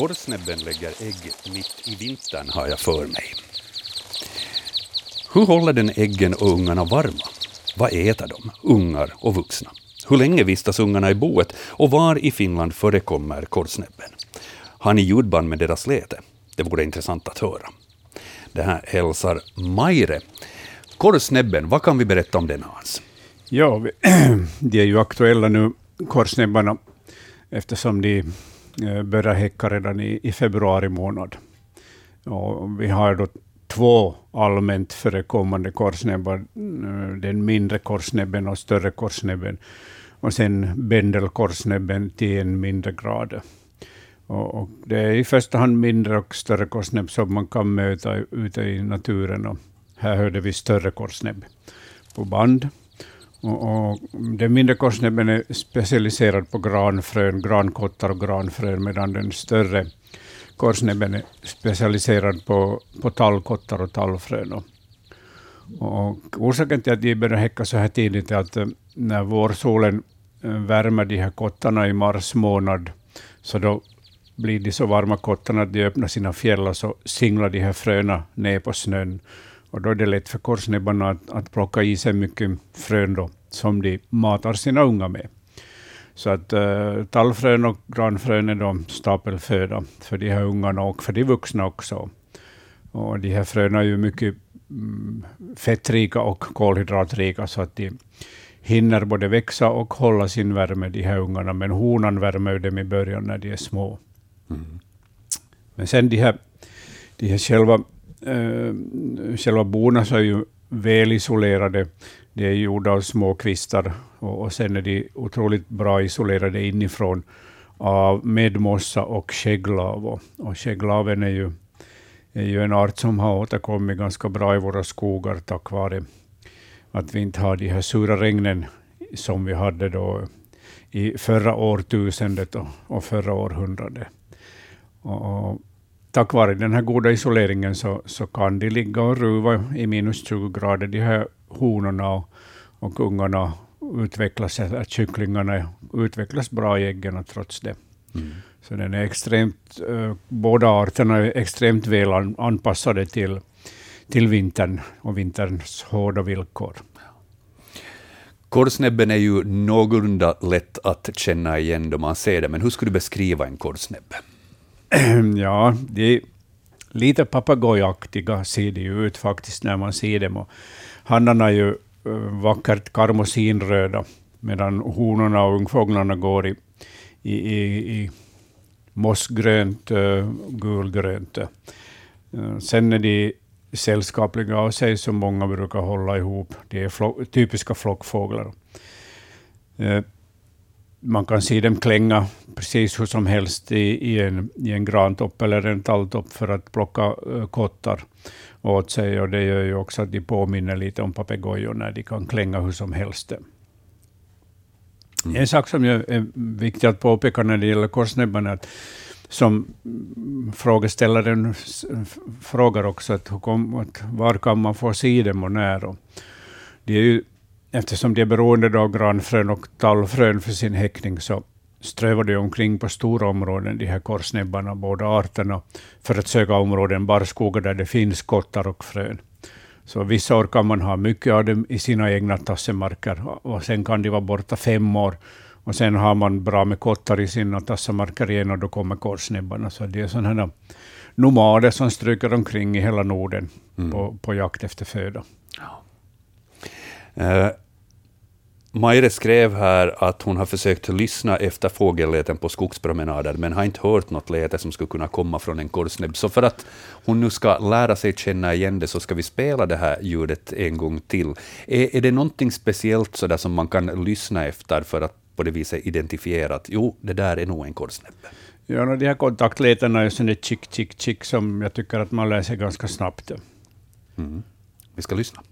Korsnäbben lägger ägg mitt i vintern har jag för mig. Hur håller den äggen och ungarna varma? Vad äter de, ungar och vuxna? Hur länge vistas ungarna i boet och var i Finland förekommer korsnäbben? Har ni ljudband med deras läte? Det vore intressant att höra. Det här hälsar Maire. Korsnäbben, vad kan vi berätta om den Hans? Ja, de är ju aktuella nu, korsnäbbarna, eftersom de Eh, börjar häcka redan i, i februari månad. Och vi har då två allmänt förekommande korsnäbbar, eh, den mindre korsnäbben och större korsnäbben, och sen bändelkorsnäbben till en mindre grad. Och, och, det är i första hand mindre och större korsnäbb som man kan möta ute i naturen. Och här hörde vi större korsnäbb på band. Och, och den mindre korsnäbben är specialiserad på granfrön, grankottar och granfrön, medan den större korsnäbben är specialiserad på, på tallkottar och tallfrön. Och, och orsaken till att de börjar häcka så här tidigt är att eh, när vårsolen eh, värmer de här kottarna i mars månad, så då blir de så varma kottarna att de öppnar sina fjäll och så singlar de här fröna ner på snön. Och då är det lätt för korsnäbbarna att, att plocka i sig mycket frön då, som de matar sina unga med. Så att uh, tallfrön och granfrön är då stapelföda för de här ungarna och för de vuxna också. Och de här fröna är ju mycket mm, fettrika och kolhydratrika, så att de hinner både växa och hålla sin värme, de här ungarna. Men honan värmer dem i början när de är små. Mm. Men sen de här, de här själva, Eh, själva bona så är ju väl isolerade. De är gjorda av små kvistar och, och sen är de otroligt bra isolerade inifrån av medmossa och skägglav. Och, och skägglaven är ju, är ju en art som har återkommit ganska bra i våra skogar tack vare att vi inte har de här sura regnen som vi hade då i förra årtusendet och, och förra århundradet. Och, och, tack vare den här goda isoleringen så, så kan de ligga och ruva i minus 20 grader, de här honorna och, och ungarna utvecklas, att kycklingarna utvecklas bra i äggen trots det. Mm. Så den är extremt, uh, båda arterna är extremt väl an, anpassade till, till vintern och vinterns hårda villkor. Korsnäbben är ju någorlunda lätt att känna igen då man ser den, men hur skulle du beskriva en korsnäbb? ja, det är lite papegojaktiga ser de ut faktiskt när man ser dem. Och hannarna är ju eh, vackert karmosinröda, medan honorna och ungfåglarna går i, i, i, i mossgrönt, eh, gulgrönt. Eh, sen är de sällskapliga av sig, som många brukar hålla ihop. De är flo typiska flockfåglar. Man kan se dem klänga precis hur som helst i, i, en, i en grantopp eller en talltopp för att plocka uh, kottar åt sig. Och det gör ju också att de påminner lite om papegojor när de kan klänga hur som helst. Mm. En sak som är viktig att påpeka när det gäller korsnäbbarna, att som frågeställaren frågar också, att, att var kan man få se dem och när? Och det är ju eftersom de är beroende av granfrön och tallfrön för sin häckning, så strövar de omkring på stora områden, de här korsnäbbarna, båda arterna, för att söka områden, barrskogar där det finns kottar och frön. Så vissa år kan man ha mycket av dem i sina egna tassemarker, och sen kan de vara borta fem år, och sen har man bra med kottar i sina tassemarker igen, och då kommer korsnäbbarna. Så det är sådana nomader som stryker omkring i hela Norden mm. på, på jakt efter föda. Ja. Uh, Maire skrev här att hon har försökt lyssna efter fågelläten på skogspromenader, men har inte hört något läte som skulle kunna komma från en korsnäbb. Så för att hon nu ska lära sig känna igen det, så ska vi spela det här ljudet en gång till. Är, är det någonting speciellt så som man kan lyssna efter för att på det viset identifiera att jo, det där är nog en korsnäbb? Ja, de här kontaktlätena är sådana chick, chick, chick som jag tycker att man lär sig ganska snabbt. Mm. Vi ska lyssna.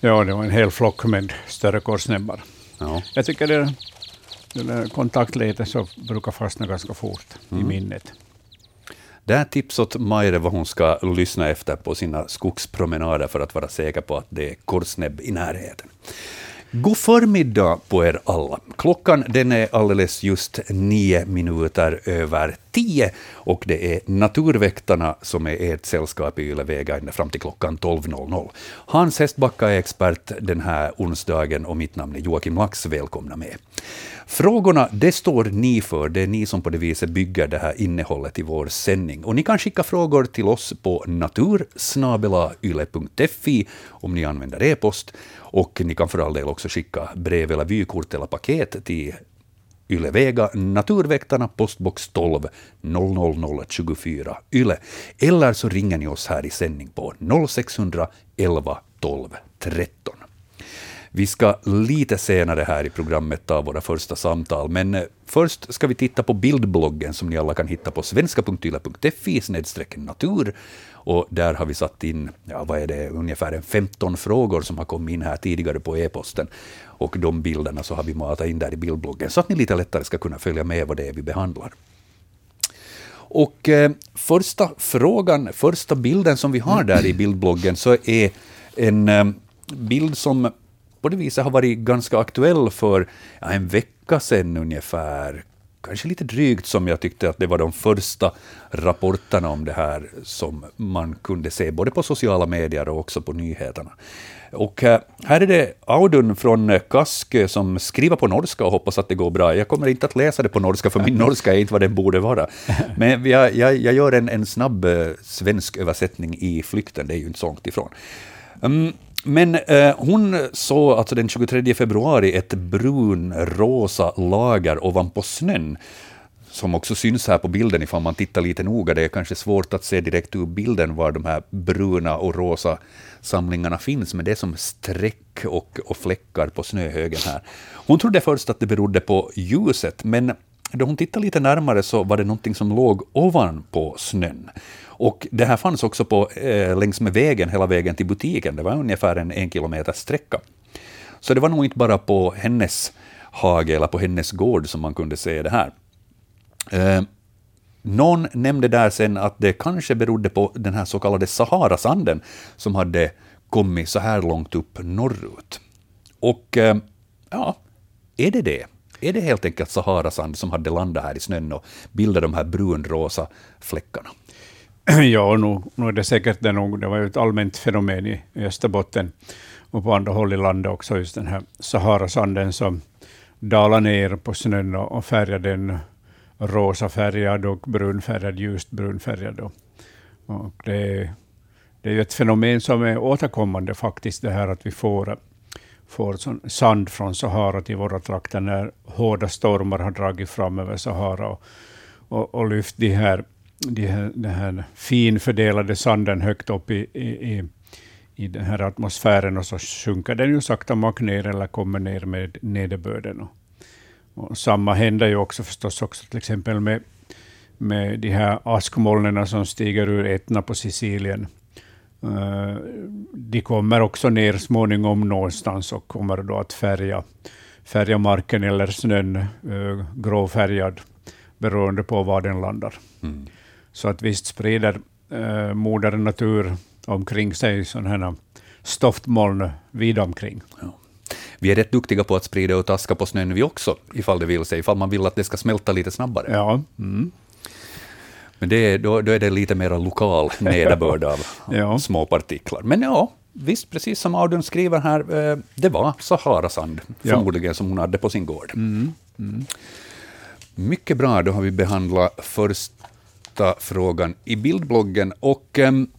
Ja, det var en hel flock med större korsnäbbar. Ja. Jag tycker det, det där kontaktletet så brukar fastna ganska fort Mm. i minnet. Det är tips åt Maire vad hon ska lyssna efter på sina skogspromenader för att vara säker på att det är korsnäbb i närheten. God förmiddag på er alla. Klockan den är alldeles just nio minuter över tio och det är Naturväktarna som är ert sällskap i Ylevega ända fram till klockan 12.00. Hans Hästbacka är expert den här onsdagen och mitt namn är Joakim Lax. Välkomna med. Frågorna, det står ni för. Det är ni som på det viset bygger det här innehållet i vår sändning. Och ni kan skicka frågor till oss på natursnabelayle.fi om ni använder e-post. Och ni kan för all del också skicka brev eller vykort eller paket till Ylevega, Naturväktarna, postbox 12 00024 Yle. Eller så ringer ni oss här i sändning på 0611 12 13. Vi ska lite senare här i programmet ta våra första samtal, men eh, först ska vi titta på bildbloggen som ni alla kan hitta på svenska.yle.fi natur. Och där har vi satt in, ja vad är det, ungefär 15 frågor som har kommit in här tidigare på e-posten. Och de bilderna så har vi matat in där i bildbloggen, så att ni lite lättare ska kunna följa med vad det är vi behandlar. Och eh, första frågan, första bilden som vi har där i bildbloggen, så är en eh, bild som på det viset har varit ganska aktuell för ja, en vecka sedan ungefär. Kanske lite drygt som jag tyckte att det var de första rapporterna om det här som man kunde se både på sociala medier och också på nyheterna. Och eh, här är det Audun från Kaskö som skriver på norska och hoppas att det går bra. Jag kommer inte att läsa det på norska, för min norska är inte vad den borde vara. Men jag, jag, jag gör en, en snabb eh, svensk översättning i flykten, det är ju inte så långt ifrån. Mm, men eh, hon såg alltså den 23 februari ett brunrosa lager ovanpå snön, som också syns här på bilden ifall man tittar lite noga. Det är kanske svårt att se direkt ur bilden var de här bruna och rosa samlingarna finns, men det är som streck och, och fläckar på snöhögen här. Hon trodde först att det berodde på ljuset, men då hon tittade lite närmare så var det någonting som låg ovanpå snön. Och det här fanns också på, eh, längs med vägen, hela vägen till butiken. Det var ungefär en en kilometers sträcka. Så det var nog inte bara på hennes hage eller på hennes gård som man kunde se det här. Eh, någon nämnde där sen att det kanske berodde på den här så kallade Saharasanden som hade kommit så här långt upp norrut. Och eh, ja, är det det? Är det helt enkelt Saharasand som hade landat här i snön och bildat de här brunrosa fläckarna? Ja, nog, nog är det säkert det. Nog. Det var ju ett allmänt fenomen i, Österbotten och på andra håll i landet också, just den här Saharasanden som dalade ner på snön och, färgar färgade den rosafärgad och brunfärgad, ljust brunfärgad. Och det, det är ju ett fenomen som är återkommande faktiskt, det här att vi får, får sand från Sahara till våra trakter när hårda stormar har dragit fram över Sahara och, och, och lyft de här, de här, den här finfördelade sanden högt upp i, i, i, i den här atmosfären och så sjunker den ju sakta mak ner eller kommer ner med nederbörden. Och, och samma händer ju också förstås också till exempel med, med de här askmolnen som stiger ur Etna på Sicilien. Uh, de kommer också ner småningom någonstans och kommer då att färga, färga marken eller snön uh, gråfärgad beroende på var den landar. Mm. Så att visst sprider uh, moder natur omkring sig sådana här stoftmoln vid omkring. Ja. Vi är rätt duktiga på att sprida ut aska på snön vi också, ifall det vill sig, ifall man vill att det ska smälta lite snabbare. Ja. Mm. Men det är, då, då är det lite mer lokal nederbörd av Ja. små partiklar. Men ja, visst, precis som Audun skriver här, eh, det var Saharasand, Ja. förmodligen, som hon hade på sin gård. Mm. Mm. Mycket bra, då har vi behandlat första frågan i bildbloggen. Och em,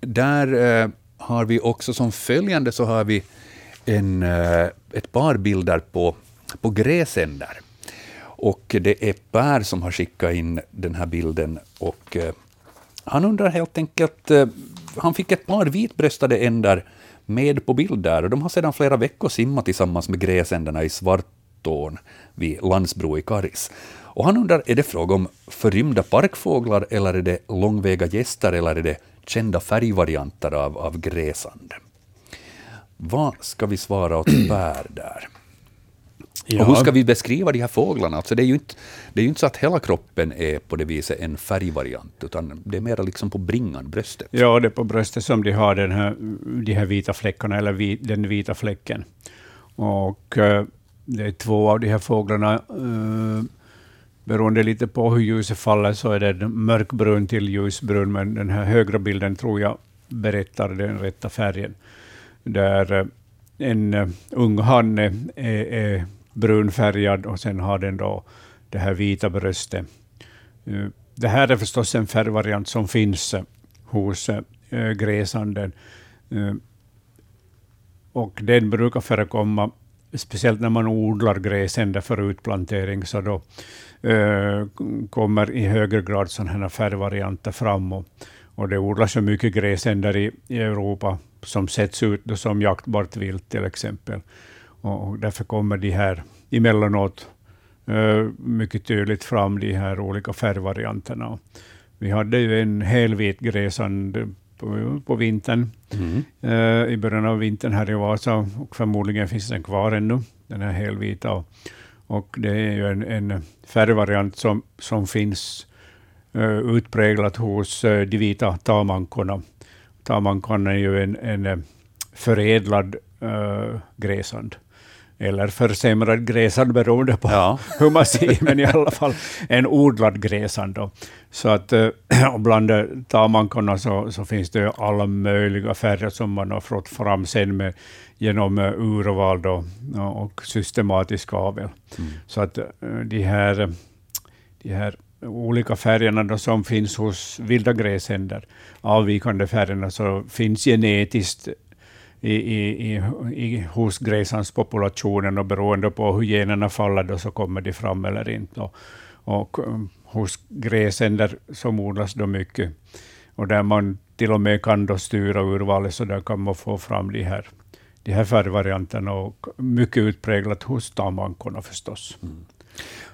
där eh, har vi också som följande så har vi en, eh, ett par bilder på, på gräsänder. Och det är Per som har skickat in den här bilden. Och eh, han undrar helt enkelt, eh, han fick ett par vitbröstade ändar med på bild där och de har sedan flera veckor simmat tillsammans med gräsänderna i Svartån vid Landsbro i Karis. Och han undrar, är det fråga om förrymda parkfåglar eller är det långväga gäster eller är det kända färgvarianter av, av gräsand? Vad ska vi svara åt Per där? Ja. Och hur ska vi beskriva de här fåglarna? Alltså det, är ju inte, det är ju inte så att hela kroppen är på det viset en färgvariant, utan det är mer liksom på bringan, bröstet. Ja, det är på bröstet som de har den här, de här vita fläckarna, eller vi, den vita fläcken. Och uh, det är två av de här fåglarna. Uh, beroende lite på hur ljuset faller så är det mörkbrun till ljusbrun, men den här högra bilden tror jag berättar den rätta färgen. Där uh, en ung hanne är, är brunfärgad och sen har den då det här vita bröstet. Eh, det här är förstås en färgvariant som finns eh, hos eh, gräsanden. Och den brukar förekomma, speciellt när man odlar gräsänder för utplantering, så då kommer i högre grad sådana här färgvarianter fram. Och, det odlas så mycket gräsänder i Europa som sätts ut som jaktbart vilt till exempel. Och därför kommer de här emellanåt uh, mycket tydligt fram, de här olika färgvarianterna. Vi hade ju en helvit gräsand på, på vintern, mm. uh, i början av vintern här i Vasa, och förmodligen finns den kvar ännu, den här helvita. Och, och det är ju en, en färgvariant som, som finns uh, utpräglat hos uh, de vita tamankorna. Tamankan är ju en, en förädlad uh, gräsand eller försämrad gräsand beroende på ja. hur man ser, men i alla fall en odlad gräsand. Då. Så att, eh, och bland tamankorna så, så finns det alla möjliga färger som man har fått fram sen med, genom eh, urval då, och systematisk avel. Mm. Så att eh, de här, de här olika färgerna då som finns hos vilda gräsänder, avvikande färgerna, så finns genetiskt i, i, i, hos gräsandspopulationen och beroende på hur generna faller då så kommer de fram eller inte. Och, och um, hos gräsänder så odlas då mycket och där man till och med kan då styra urvalet så där kan man få fram de här, de här färgvarianterna och mycket utpräglat hos tamankorna förstås. Mm.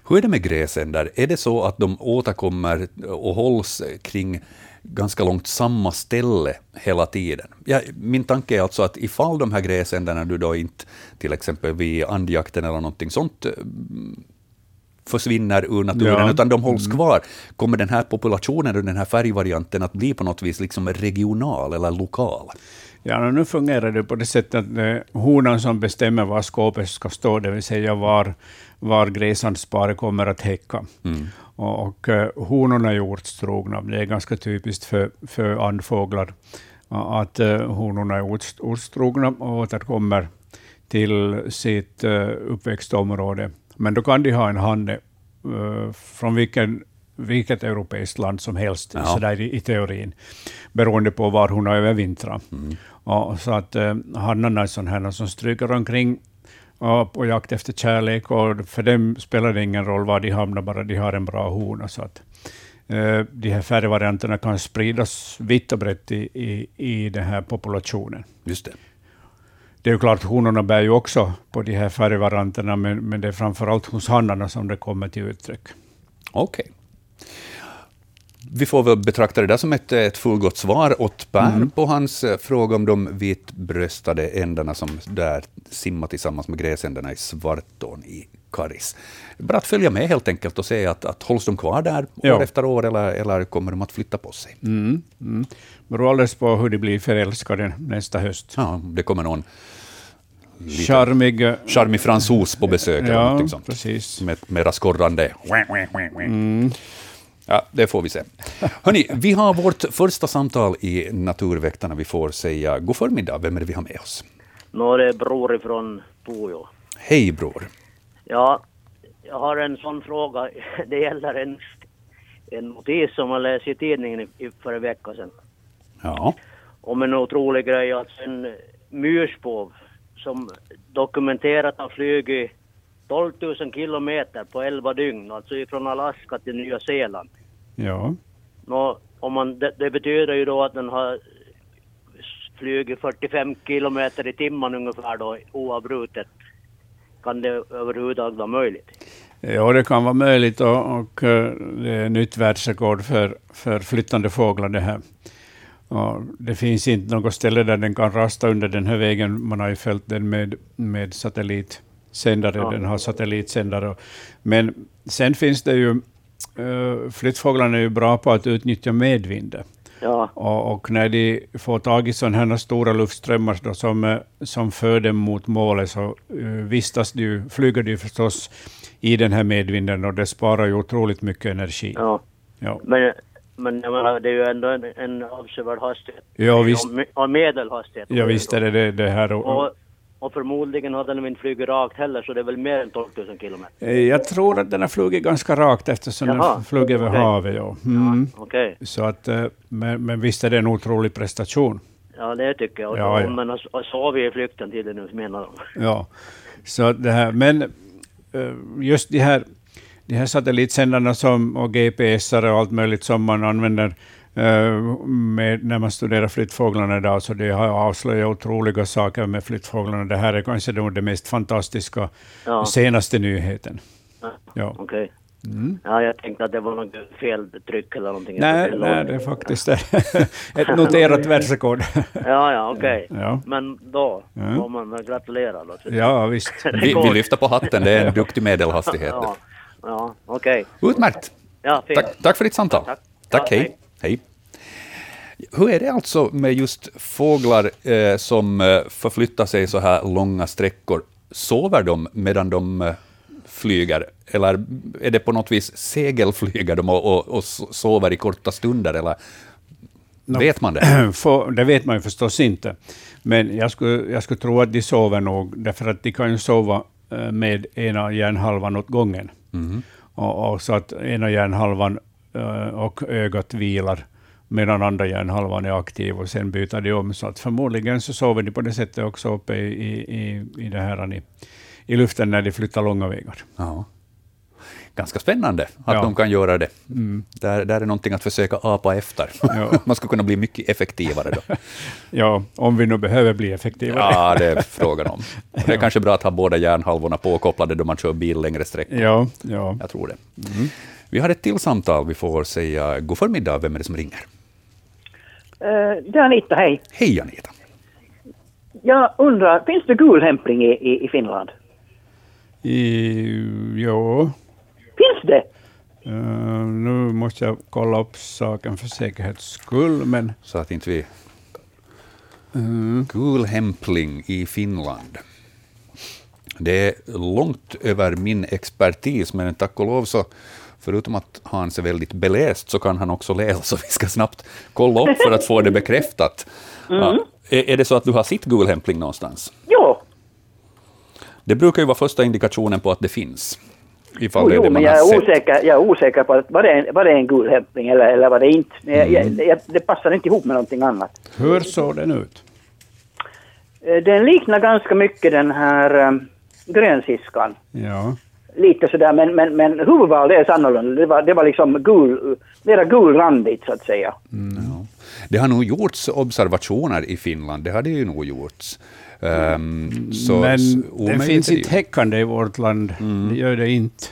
Hur är det med gräsänder? Är det så att de återkommer och hålls kring ganska långt samma ställe hela tiden. Ja, min tanke är alltså att ifall de här gräsänderna du då inte, till exempel vid andjakten eller någonting sånt, eh, försvinner ur naturen, ja. utan de hålls mm. kvar. Kommer den här populationen och den här färgvarianten att bli på något vis liksom regional eller lokal? Ja, nu fungerar det på det sättet att det är honan som bestämmer var skåpet ska stå, det vill säga var, var gräsandsparet kommer att häcka. Mm. Och, och uh, honorna är ortstrogna. Det är ganska typiskt för, för andfåglar att uh, honorna är ortstrogna och återkommer till sitt uh, uppväxtområde. Men då kan de ha en hanne uh, från vilken, vilket europeiskt land som helst, ja. så där i, i, teorin, beroende på var hon har övervintrat. Mm. Och, så att hannarna är sådana som stryker omkring på jakt efter kärlek, och för dem spelar det ingen roll var de hamnar, bara de har en bra hona. Så att, uh, de här färgvarianterna kan spridas vitt och brett i, i, i den här populationen. Just det. Det är ju klart, honorna bär ju också på de här färgvarianterna, men, men det är framför allt hos hannarna som det kommer till uttryck. Okej. Okay vi får väl betrakta det där som ett, ett fullgott svar åt Per mm. på hans eh, fråga om de vitbröstade ändarna som där simmar tillsammans med gräsändarna i Svartån i Karis. Bara att följa med helt enkelt och se att, att hålls de kvar där ja. år efter år eller, eller kommer de att flytta på sig? Mm. Mm. Beror alldeles på hur de blir förälskade nästa höst. Ja, det kommer någon charmig, eh, charmig fransos på besök. Ja, eller precis. Med mera skorrande. Mm. Ja, det får vi se. Hörni, vi har vårt första samtal i Naturväktarna. Vi får säga god förmiddag. Vem är det vi har med oss? Nå, det är Bror från Pujo. Hej Bror. Ja, jag har en sån fråga. Det gäller en, en notis som jag läste i tidningen för en vecka sedan. Ja. Om en otrolig grej, alltså en myrsbov som dokumenterat har flugit 12 000 kilometer på 11 dygn, alltså från Alaska till Nya Zeeland. Ja. Nå, om man, det, det, betyder ju då att den har flugit 45 kilometer i timmen ungefär då oavbrutet. Kan det överhuvudtaget vara möjligt? Ja, det kan vara möjligt och, och eh, det är nytt världsrekord för, för flyttande fåglar det här. Och det finns inte något ställe där den kan rasta under den här vägen. Man har ju följt den med, med satellitsändare, Ja. den har satellitsändare. Men sen finns det ju, uh, flyttfåglarna är ju bra på att utnyttja medvinden. Ja, Och, och när de får tag i sådana här stora luftströmmar då, som, eh, som för dem mot målet, så uh, vistas de flyger de förstås i den här medvinden och det sparar ju otroligt mycket energi. ja. Ja, Men, men menar, det är ju ändå en, en avsevärd hastighet. ja visst, och medelhastighet. ja, visst är det det, det här. Och, Och, och förmodligen har den inte flugit rakt heller, så det är väl mer än 12 000 kilometer. Eh, Jag tror att den har flugit ganska rakt eftersom Jaha, den flög över okej. havet. Ja. Mm. Okej. Så att, eh, men, men visst är det en otrolig prestation. Ja, det tycker jag. Ja, ja. Men har sovit i flykten tiden nu, menar de. Ja. Så det här, men eh, just de här, de här satellitsändarna som, och GPSar och allt möjligt som man använder med, när man studerar flyttfåglarna idag, så det har avslöjat otroliga saker med flyttfåglarna. Det här är kanske det mest fantastiska, Ja, senaste nyheten. ja. Ja. okej. Mm. Ja, jag tänkte att det var något fel tryck eller någonting. Nej, Jag nej, det är faktiskt ett noterat världsrekord. Ja, ja, okej. Ja. Men då Ja. får man väl gratulera då. Ja, visst. Vi, vi lyfter på hatten, det är en duktig medelhastighet. Ja, ja okej. Utmärkt! Ja. Tack, tack för ditt samtal. Tack. Tack, Ja, hej. Hej. Hur är det alltså med just fåglar eh, som eh, förflyttar sig så här långa sträckor? Sover de medan de eh, flyger? Eller är det på något vis segelflyger de och, och, och sover i korta stunder? Eller Nå. vet man det? För, det vet man ju förstås inte. Men jag skulle, jag skulle tro att de sover nog, därför att de kan ju sova eh, med ena hjärnhalvan åt gången. Mhm. Och, och så att ena hjärnhalvan och ögat vilar medan andra hjärnhalvan är aktiv och sen byter de om. Så att förmodligen så sover de på det sättet också uppe i, i, i, det här, i, i luften när de flyttar långa vägar. Ja. Ganska spännande att Ja. de kan göra det. Mm. Där, där är någonting att försöka apa efter. Ja. Man skulle kunna bli mycket effektivare då. Ja, om vi nu behöver bli effektivare. Ja, det är frågan om. Och det är kanske bra att ha båda hjärnhalvorna påkopplade då man kör bil längre sträckor. Ja, ja. Jag tror det. Vi har ett till samtal. Vi får säga god förmiddag. Vem är det som ringer? Eh, Det är Anita, hej. Hej Anita. Jag undrar, finns det gulhämpling i, i, i Finland? I, jo, Finns det? Eh, nu måste jag kolla upp saken för säkerhets skull, men Så att inte vi... mm, Gulhämpling i Finland. Det är långt över min expertis, men tack och lov så Förutom att Hans är väldigt beläst så kan han också läsa, så vi ska snabbt kolla upp för att få det bekräftat. Ja. Är, är det så att du har sett gulhämpling någonstans? Jo, Det brukar ju vara första indikationen på att det finns. Ifall jo, det är det men jag är, osäker, jag är osäker på att var det, en, var det en gulhämpling eller, eller var det inte. Mm. jag, jag, det passar inte ihop med någonting annat. hur såg den ut? Eh, Den liknar ganska mycket den här um, grönsiskan. Ja, Lite sådär, men, men, men huvudvalet är annorlunda. Det var, det var liksom gul, mera gulrandigt så att säga. Ja. Det har nog gjorts observationer i Finland, det har det ju nog gjorts. Ehm, så, men så omöjligt finns det inte häckande i vårt land. Mm. Det gör det inte.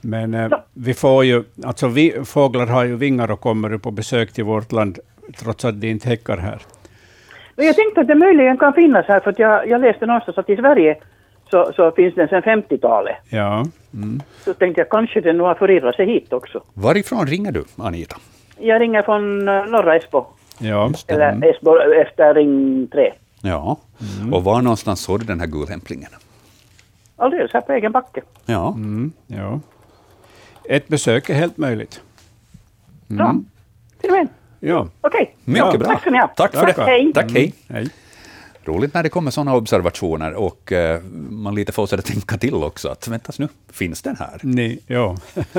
Men eh, vi får ju, alltså vi, fåglar har ju vingar och kommer på besök till vårt land, trots att de inte häckar här. Men jag tänkte att det möjligen kan finnas här, för att jag, jag läste någonstans att i Sverige så, så finns den sedan 50-talet. Ja, mm. Så tänkte jag kanske den nog har förirrat sig hit också. Varifrån ringer du, Anita? Jag ringer från eh, norra Esbo, ja. eller Esbo efter ring 3. Ja, Mm. och var någonstans såg du den här gulhämplingen? Alldeles här på egen backe. Ja, Mm, ja. Ett besök är helt möjligt. Bra. Till och med. Ja, Okej. mycket ja, bra. Tack ska ni ha. Tack för Tackar. det. Hej. Tack, hej. hej. Roligt när det kommer sådana observationer och eh, man lite får sig att tänka till också att väntas nu, finns den här? Ni, ja.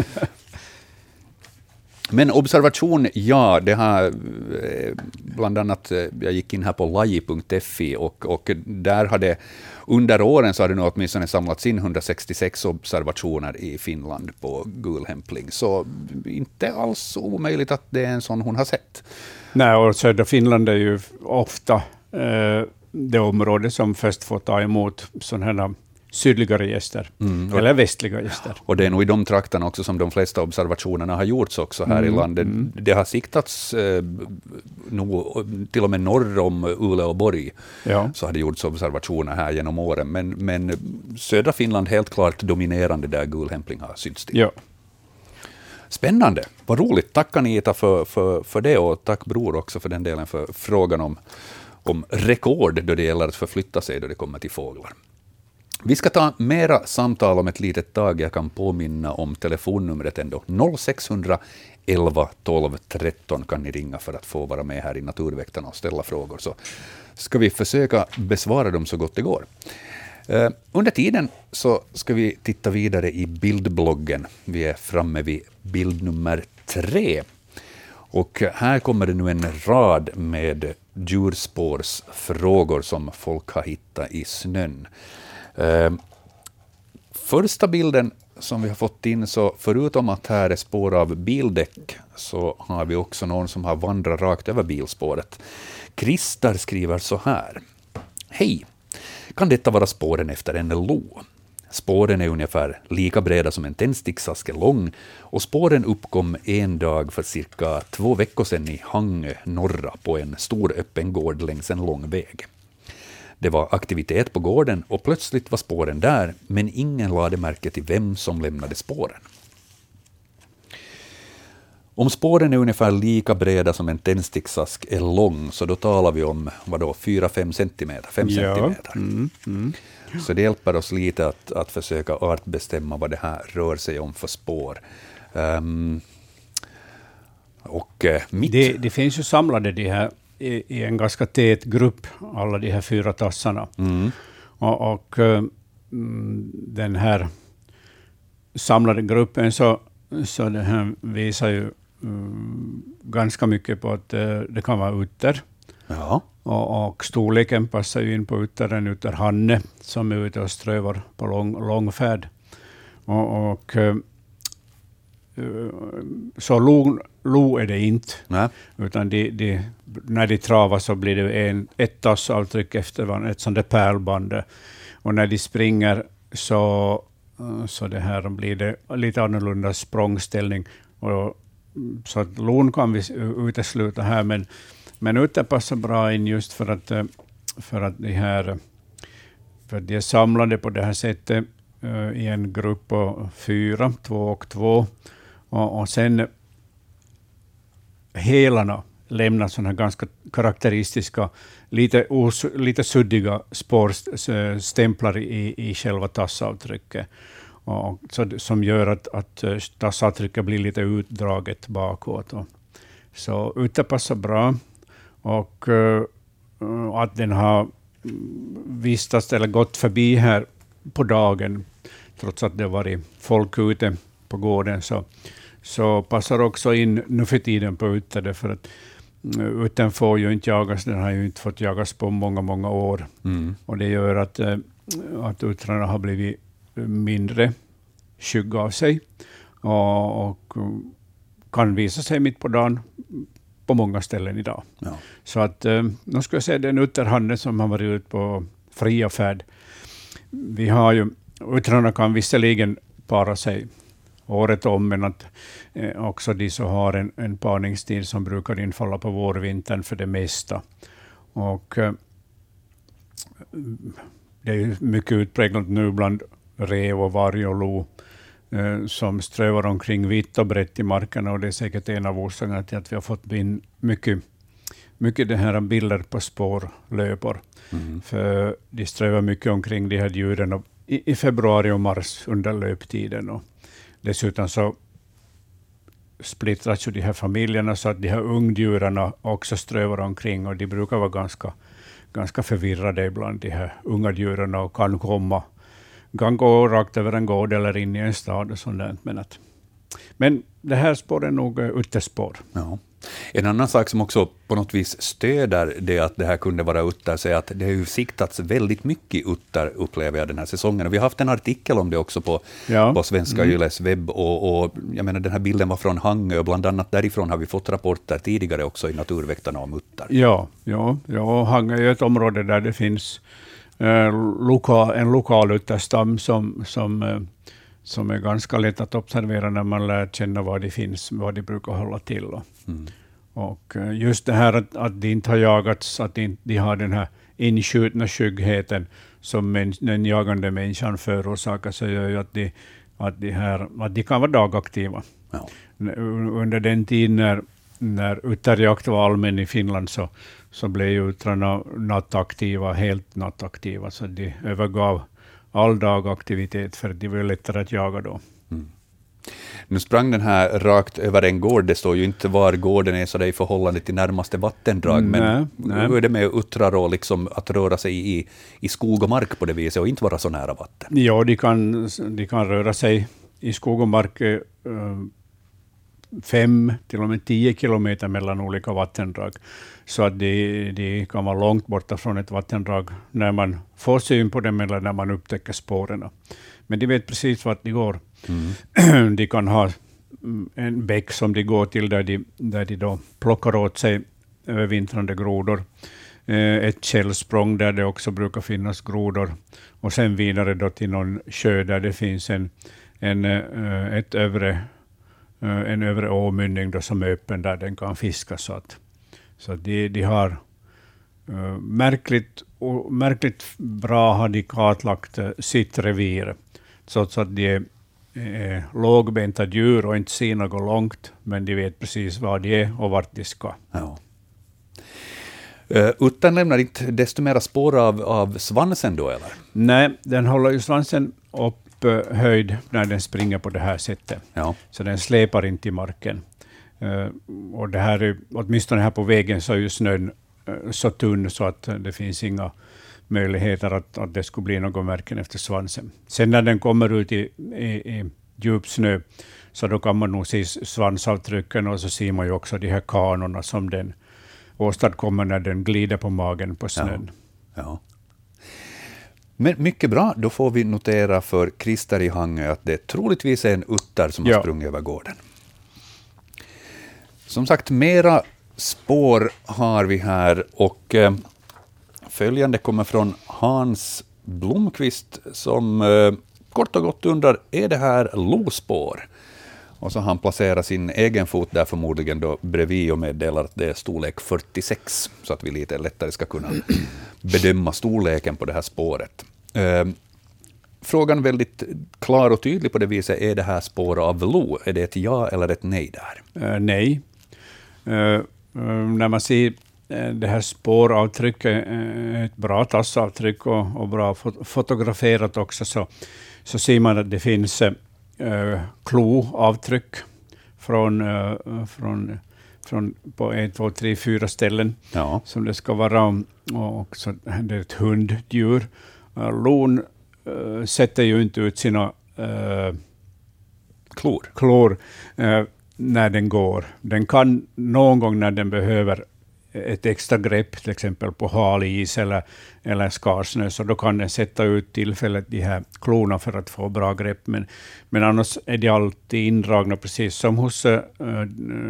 Men observation, ja, det har eh, bland annat, eh, jag gick in här på laji.fi och, och där hade under åren så har det nu åtminstone samlats in 166 observationer i Finland på gulhämpling. Så inte alls omöjligt att det är en sån hon har sett. Nej, och södra Finland är ju ofta eh, det område som först får ta emot sådana här sydligare gäster, Mm, eller västliga gäster. Och det är nog i de trakterna också som de flesta observationerna har gjorts också här Mm, i landet. Det har siktats eh, nog, till och med norr om Uleå och Borg, Ja. så har det gjorts observationer här genom åren. Men, men södra Finland helt klart dominerande där gulhämpling har synts till. Ja. Spännande, vad roligt. Tack Anita för, för, för det och tack Bror också för den delen för frågan om, bakom rekord då det gäller att förflytta sig då det kommer till fåglar. Vi ska ta mera samtal om ett litet tag. Jag kan påminna om telefonnumret ändå. 0611 12 13 kan ni ringa för att få vara med här i Naturväktarna och ställa frågor. Så ska vi försöka besvara dem så gott det går. Eh, under tiden så ska vi titta vidare i bildbloggen. Vi är framme vid bild nummer tre. Och här kommer det nu en rad med djurspårsfrågor som folk har hittat i snön. Eh, Första bilden som vi har fått in, så förutom att här är spår av bildäck, så har vi också någon som har vandrat rakt över bilspåret. Christer skriver så här. Hej! Kan detta vara spåren efter en lo? Spåren är ungefär lika breda som en tändsticksask är lång och spåren uppkom en dag för cirka två veckor sedan i Hangö norra på en stor öppen gård längs en lång väg. Det var aktivitet på gården och plötsligt var spåren där, men ingen lade märke till vem som lämnade spåren. Om spåren är ungefär lika breda som en tändsticksask är lång, så då talar vi om vadå, 4-5 centimeter. 5 Ja, centimeter. mm, mm. Så det hjälper oss lite att, att försöka artbestämma vad det här rör sig om för spår. Ehm, och eh, mitt... Det, det finns ju samlade de här i, i en ganska tät grupp, alla de här fyra tassarna. Mm, Och, och eh, mm, den här samlade gruppen så, så det här visar ju mm, ganska mycket på att eh, det kan vara utter. ja. Och, och storleken passar ju in på uttern, utterhanne, som är ute och strövar på lång, lång färd. Och, och, eh, eh, så lo, lo är det inte, Nej. utan de, de, när de travar så blir det en, ett tassavtryck efter varandra, ett sånt där pärlband. Och när de springer så, eh, så det här blir det lite annorlunda språngställning. Och, så att lon kan vi utesluta här, men, men utter passar bra in just för att, eh, för att de här för de är samlade på det här sättet eh, i en grupp på fyra, två och två. Och, och sen hälarna lämnar sådana här ganska karaktäristiska, lite, os, lite suddiga spårstämplar i, i själva tassavtrycket. Och, så, som gör att, att eh, tassavtrycket blir lite utdraget bakåt. Och, så ute passar bra. Och eh, att den har vistats eller gått förbi här på dagen, trots att det varit folk ute på gården, så, så passar också in nu för tiden på utter, därför att mm, uttern får ju inte jagas, den har ju inte fått jagas på många, många år. Mm. Och det gör att, eh, att uttrarna har blivit mindre skygga av sig och, och eh, kan visa sig mitt på dagen på många ställen idag. Ja. Så att, eh, nu ska jag säga den utterhanden som har varit ute på fria färd. Vi har ju, uttrarna kan visserligen para sig året om, men att eh, också de så har en, en parningstid som brukar infalla på vårvintern för det mesta. Och eh, det är mycket utpräglat nu bland rev och varg och lo som strövar omkring vitt och brett i markerna och det är säkert en av orsakerna till att vi har fått in mycket, mycket det här bilder på spårlöpor. Mm. För de strövar mycket omkring de här djuren och i, i februari och mars under löptiden. Och dessutom så splittras ju de här familjerna så att de här ungdjuren också strövar omkring och de brukar vara ganska, ganska förvirrade ibland, de här unga djuren och kan komma kan gå rakt över en gård eller in i en stad och sånt där. Men, att, men det här spår är nog eh, utterspår. Ja. En annan sak som också på något vis stöder det att det här kunde vara utter, så är att det har ju siktats väldigt mycket utter, upplever jag, den här säsongen. Och vi har haft en artikel om det också på, Ja. på Svenska Yles webb. Och, och jag menar, den här bilden var från Hangö, och bland annat därifrån har vi fått rapporter tidigare också i Naturväktarna om utter. Ja, ja, ja Hangö är ett område där det finns eh, loka, en lokal utterstam som, som, eh, som är ganska lätt att observera när man lär känna var de finns, vad de brukar hålla till. Mm. Och eh, just det här att, att de inte har jagats, att de, inte, de har den här inskjutna skyggheten som men, den jagande människan förorsakar, så gör ju att de, att de, här, att de kan vara dagaktiva. Ja. Under den tid när, när utterjakt var allmän i Finland så, så blev utrarna nattaktiva, helt nattaktiva, så de övergav all dagaktivitet för att de var lättare att jaga då. Mm. Nu sprang den här rakt över en gård, det står ju inte var gården är så det är i förhållande till närmaste vattendrag, men nej, nej. hur är det med uttrar och liksom att röra sig i, i skog och mark på det viset och inte vara så nära vatten? Ja, de kan, de kan röra sig i skog och mark eh, fem, till och med tio kilometer mellan olika vattendrag. Så att de, de kan vara långt borta från ett vattendrag när man får syn på dem eller när man upptäcker spåren. Men de vet precis vart de går. Mm. De kan ha en bäck som de går till där de, där de då plockar åt sig övervintrande grodor. Eh, ett källsprång där det också brukar finnas grodor. Och sen vidare då till någon sjö där det finns en, en, eh, ett övre, en övre åmynning då som är öppen där den kan fiskas. Så, att, så de, de har märkligt, märkligt bra har de kartlagt sitt revir, trots att de är är lågbenta djur och inte ser något långt, men de vet precis var de är och vart de ska. Ja. Uttern lämnar inte desto mera spår av, av svansen då, eller? Nej, den håller ju svansen upphöjd när den springer på det här sättet. Ja. Så den släpar inte i marken. Uh, och det här är, åtminstone här på vägen så är ju snön uh, så tunn så att det finns inga möjligheter att, att det skulle bli någon märken efter svansen. Sen när den kommer ut i, i, i djup snö, så då kan man nog se svansavtrycken och så ser man ju också de här kanorna som den åstadkommer när den glider på magen på snön. Ja. ja. Men mycket bra, då får vi notera för Christer i Hangö att det troligtvis är en utter som ja. har sprungit över gården. Som sagt, mera spår har vi här och eh, Följande kommer från Hans Blomqvist som eh, kort och gott undrar, är det här lospår? Och så har han placerat sin egen fot där förmodligen då bredvid och meddelar att det är storlek 46, så att vi lite lättare ska kunna bedöma storleken på det här spåret. Eh, frågan väldigt klar och tydlig på det viset, är det här spår av lo? Är det ett ja eller ett nej där? Uh, nej. Uh, när man ser det här spåravtrycket, ett bra tassavtryck och, och bra fotograferat också, så, så ser man att det finns äh, kloavtryck från, äh, från, från på ett, två, tre, fyra ställen ja. som det ska vara. Och också, det är ett hunddjur. Äh, lon äh, sätter ju inte ut sina äh, klor, klor äh, när den går. Den kan någon gång när den behöver ett extra grepp, till exempel på halis eller, eller skarsnö, så då kan den sätta ut tillfället de här klorna för att få bra grepp. Men, men annars är de alltid indragna, precis som hos uh,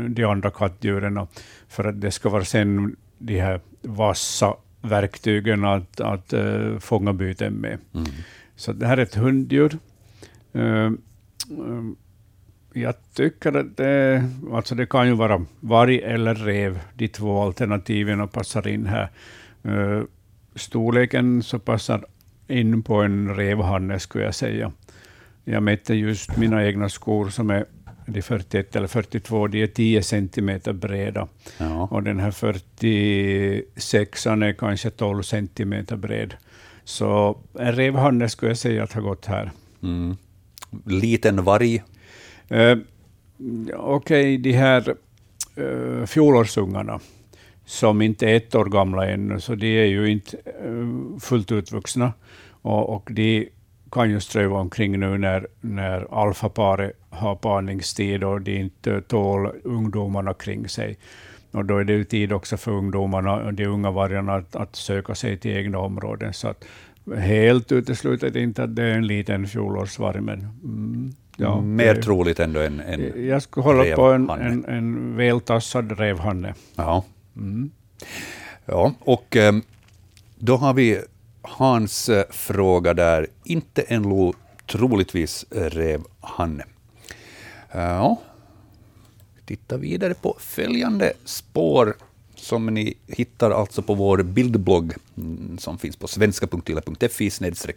de andra kattdjuren, för att det ska vara sen de här vassa verktygen att, att uh, fånga byten med. Mm. Så det här är ett hunddjur. Uh, jag tycker att det, alltså det kan ju vara varg eller rev, de två alternativen passar in här. Uh, storleken så passar in på en revhanne, skulle jag säga. Jag mätte just mina egna skor som är de 41 eller 42, de är 10 centimeter breda. Ja. Och den här 46 är kanske 12 centimeter bred. Så en revhanne skulle jag säga att har gått här. Mm. Liten varg Eh, Okej, okay, de här eh, fjolårsungarna som inte är ett år gamla ännu, så de är ju inte eh, fullt utvuxna. Och, och de kan ju ströva omkring nu när, när alfaparet har parningstid och de inte tål ungdomarna kring sig. Och då är det ju tid också för ungdomarna, de unga vargarna, att, att söka sig till egna områden. Så att helt uteslutet inte att det är en liten fjolårsvarg, men mm, Ja, Mer det, troligt ändå än, än Jag skulle hålla på en, en, en vältassad revhanne. Ja. Mm. ja, och ehm, då har vi Hans eh, fråga där. Inte en lo, troligtvis rev han. Ja, titta vidare på följande spår som ni hittar alltså på vår bildblogg mm, som finns på svenska.yle.fi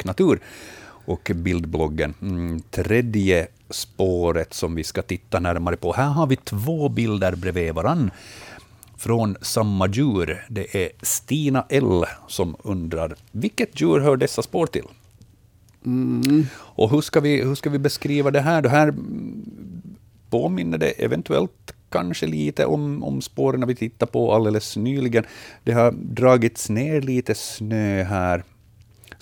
natur och bildbloggen. Mm, tredje spåret som vi ska titta närmare på. Här har vi två bilder bredvid varann från samma djur. Det är Stina L som undrar vilket djur hör dessa spår till? Mm. Och hur ska, vi, hur ska vi beskriva det här? Det här påminner det eventuellt kanske lite om, om spåren vi tittade på alldeles nyligen. Det har dragits ner lite snö här.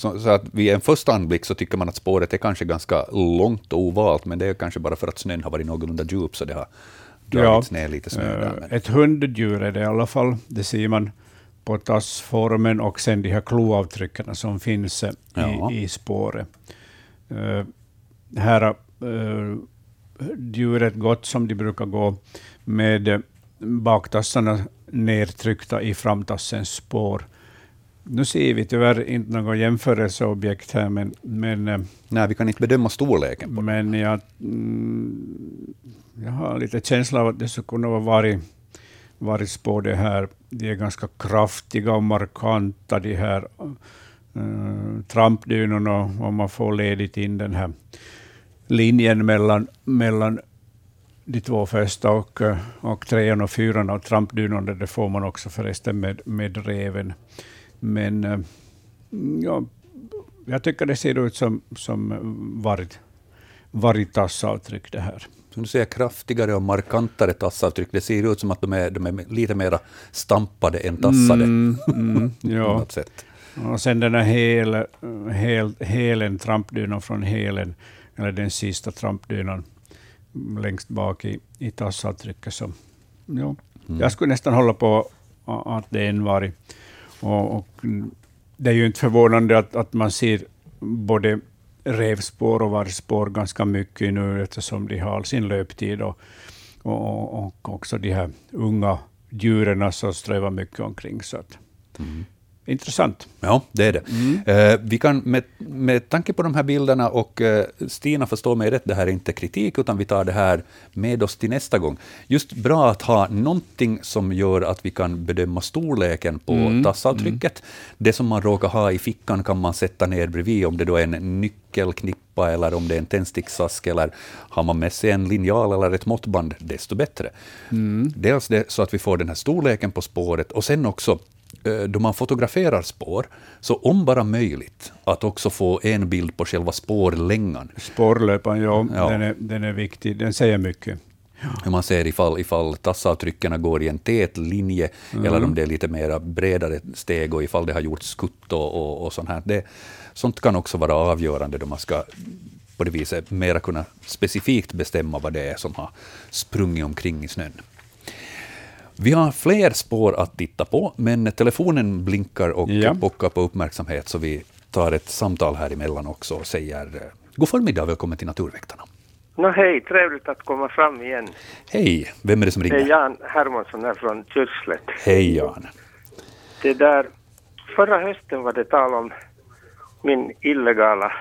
Så, så, att vid en första anblick så tycker man att spåret är kanske ganska långt och ovalt, men det är kanske bara för att snön har varit någorlunda djup, så det har dragits ja, ner lite snö. Där, Ett hunddjur är det i alla fall. Det ser man på tassformen och sen de här kloavtrycken som finns i, ja. i spåret. Uh, här har uh, djuret gått som de brukar gå med baktassarna nedtryckta i framtassens spår. Nu ser vi tyvärr inte något jämförelseobjekt här, men... men eh, Nej, vi kan inte bedöma storleken. På men jag, mm, jag har lite känsla av att det skulle kunna vara varit, varit spår det här. De är ganska kraftiga och markanta, de här uh, trampdynorna, om man får ledigt in den här linjen mellan, mellan de två första och, och trean och fyran och trampdynorna, det får man också förresten med, med reven. Men eh, ja, jag tycker det ser ut som, som varit, varit tassavtryck det här. Som du säger, kraftigare och markantare tassavtryck. Det ser ut som att de är, de är lite mer stampade än tassade. Mm, mm, ja. sätt. Och sen den här hel, hel, helen, trampdynan från helen, eller den sista trampdynan längst bak i, i tassavtrycket. Så, ja. Mm. Jag skulle nästan hålla på att det är en varg. Och, och, det är ju inte förvånande att, att man ser både revspår och vargspår ganska mycket nu, eftersom de har sin löptid. Och, och, och också de här unga djuren som strövar mycket omkring. Så att, mm intressant. Ja, det är det. Mm. Eh, vi kan med, med tanke på de här bilderna, och eh, Stina förstår mig rätt, det här är inte kritik, utan vi tar det här med oss till nästa gång. Just bra att ha någonting som gör att vi kan bedöma storleken på mm. tassavtrycket. Mm. Det som man råkar ha i fickan kan man sätta ner bredvid, om det då är en nyckelknippa, eller om det är en tändsticksask, eller har man med sig en linjal eller ett måttband, desto bättre. Mm. Dels det, så att vi får den här storleken på spåret, och sen också då man fotograferar spår, så om bara möjligt, att också få en bild på själva spårlängan. Spårlöpan, ja, ja. Den, är, den är viktig. Den säger mycket. Ja. Man ser ifall, ifall tassavtrycken går i en tät linje, mm. eller om det är lite mera bredare steg, och ifall det har gjorts skutt och, och, och sånt här. Det, sånt kan också vara avgörande då man ska på det viset mera kunna specifikt bestämma vad det är som har sprungit omkring i snön. Vi har fler spår att titta på, men telefonen blinkar och ja. pockar på uppmärksamhet, så vi tar ett samtal här emellan också och säger eh, god förmiddag och välkommen till Naturväktarna. No, hej, trevligt att komma fram igen. Hej, vem är det som ringer? Det är Jan Hermansson här från Kyrkslätt. Hej Jan. Det där, förra hösten var det tal om min illegala,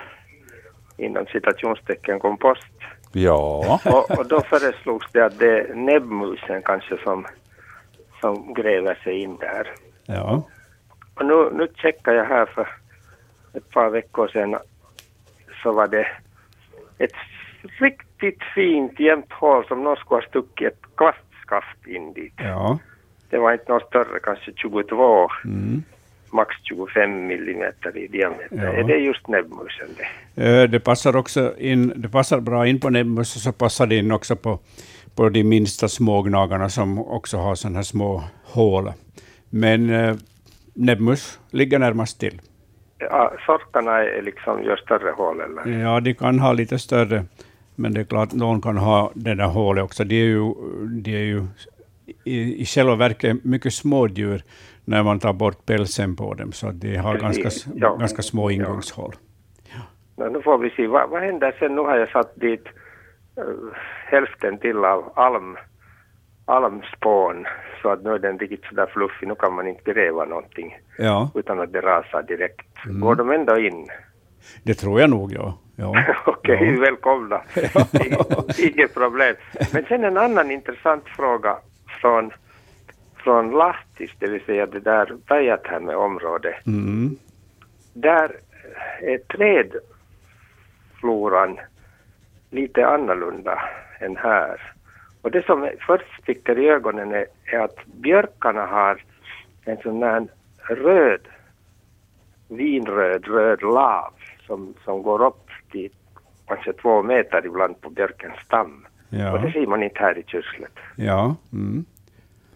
inom citationstecken, kompost. Ja. Och, och då föreslogs det att det är näbbmusen kanske som som gräver sig in där. Ja. Och nu, nu checkade jag här för ett par veckor sedan så var det ett riktigt fint jämnt hål som någon skulle ha stuckit ett kvastskaft in dit. Ja. Det var inte något större, kanske 22, mm. max 25 millimeter i diameter. Ja. Är det just näbbmusen det? Eh, det passar också in, det passar bra in på näbbmusen, så passar det in också på på de minsta smågnagarna som också har sådana här små hål. Men eh, näbbmus ligger närmast till. Ja, sorkarna är liksom gör större hål eller? Ja, de kan ha lite större, men det är klart någon kan ha det där hålet också. De är ju, de är ju i, i själva verket mycket små djur när man tar bort pälsen på dem, så de har ganska, ja. ganska små ingångshål. Ja. Ja, nu får vi se, vad, vad händer sen? Nu har jag satt dit hälften till av alm, almspån så att nu är den riktigt sådär fluffig, nu kan man inte gräva någonting Ja, utan att det rasar direkt. Mm. Går de ändå in? det tror jag nog, ja. ja. Okej, Ja. välkomna. Inget problem. Men sen en annan intressant fråga från, från Lahtis, det vill säga det där Päijät-Häme området. Mm. Där är trädfloran lite annorlunda än här. Och det som först sticker i ögonen är, är att björkarna har en sån där röd, vinröd, röd lav som, som går upp till kanske två meter ibland på björkens stam. Och det Ja, ser man inte här i Kyrslet. ja. Mm.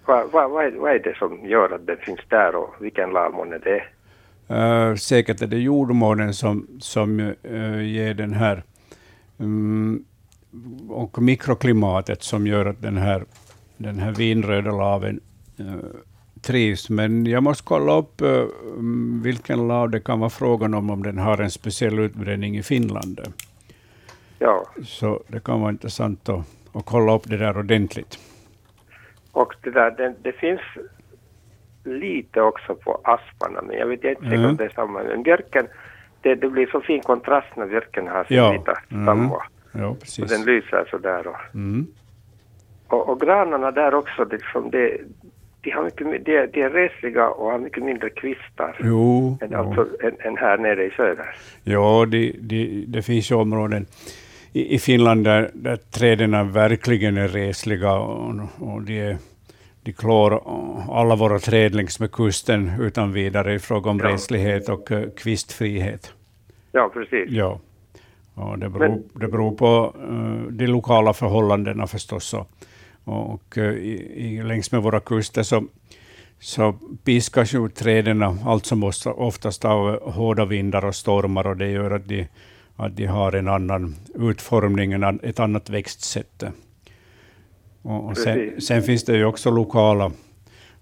Vad vad är, vad är det som gör att den finns där och vilken lavmån är det? Uh, säkert är det jordmånen som, som uh, ger den här mm, och mikroklimatet som gör att den här, den här vinröda laven uh, trivs. Men jag måste kolla upp mm, vilken lav det kan vara frågan om, om den har en speciell utbredning i Finland. Ja, Så det kan vara intressant att, att kolla upp det där ordentligt. och det där, det, det finns lite också på asparna, men jag vet inte Mm. om det är samma. Men björken, det, det blir så fin kontrast när björken har sin Ja. vita Mm. Och, Ja, och precis. den lyser sådär. Och, Mm. och, och granarna där också, det, liksom det, de, har mycket, de, är- de är resliga och har mycket mindre kvistar Jo, än, alltså, än, än här nere i söder. Ja, det, det, det finns ju områden i, i Finland där, där träden verkligen är resliga och, och de, de klår alla våra träd längs med kusten utan vidare i fråga om Ja. reslighet och eh, kvistfrihet. Ja, precis. Ja. Och det, beror, Men- det beror på eh, de lokala förhållandena förstås. Och, och eh, i, längs med våra kuster så, så piskas ju träden allt som oftast, av hårda vindar och stormar och det gör att de, att de har en annan utformning, en, ett annat växtsätt. Och, och sen, sen finns det ju också lokala,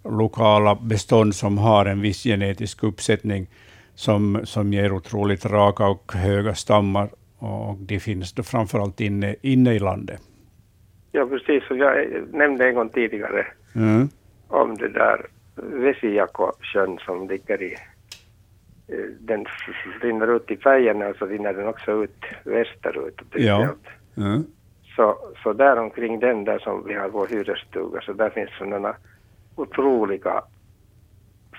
lokala bestånd som har en viss genetisk uppsättning som, som ger otroligt raka och höga stammar. Och de finns då framförallt inne, inne i landet. Ja, precis. Och jag nämnde en gång tidigare Mm. om det där Vesijakosjön som ligger i... eh, Den rinner ut i Färjärna och så rinner den också ut västerut. Ja. Mm. Så, så där omkring den där som vi har vår hyresstuga så där finns sådana otroliga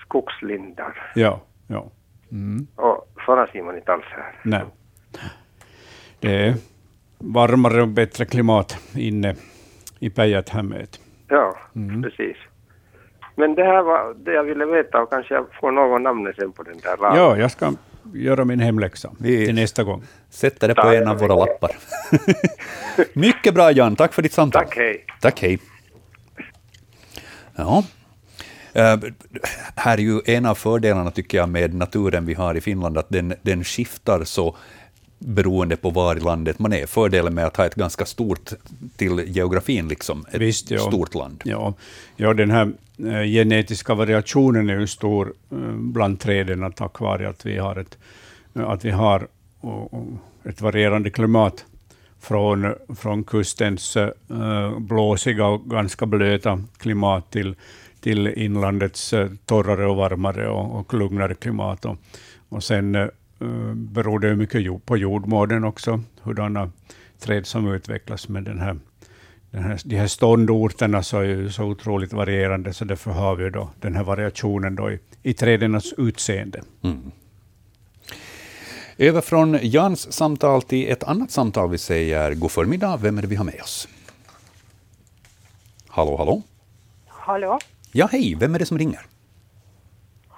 skogslindar. Ja, ja. Mm. Och sådana ser man inte alls här. Nej. Det är varmare och bättre klimat inne i Päijät-Hämeet. Ja, Mm. precis. Men det här var det jag ville veta och kanske jag får någon namn sen på den där lagen. Ja, jag ska göra min hemläxa Vi- till nästa gång. Sätter det på en av våra lappar. Mycket bra Jan, tack för ditt samtal. Tack, hej. Tack, hej. Ja. Eh, här är ju en av fördelarna tycker jag med naturen vi har i Finland, att den, den skiftar så beroende på var i landet man är. Fördelen med att ha ett ganska stort, till geografin liksom, ett Visst, ja. stort land. Ja, ja den här eh, genetiska variationen är ju stor eh, bland träden tack vare att vi har ett, att vi har ett varierande klimat från, från kustens eh, blåsiga och ganska blöta klimat till, till inlandets eh, torrare och varmare och, och lugnare klimat. Och, och sen eh, beror det mycket på jordmånen också, hurdana träd som utvecklas med den här den här, de här ståndorterna så är ju så otroligt varierande, så därför har vi då den här variationen då i, i trädens utseende. Mm. Över från Jans samtal till ett annat samtal. Vi säger god förmiddag. Vem är det vi har med oss? Hallå, hallå? Hallå? Ja, hej. Vem är det som ringer?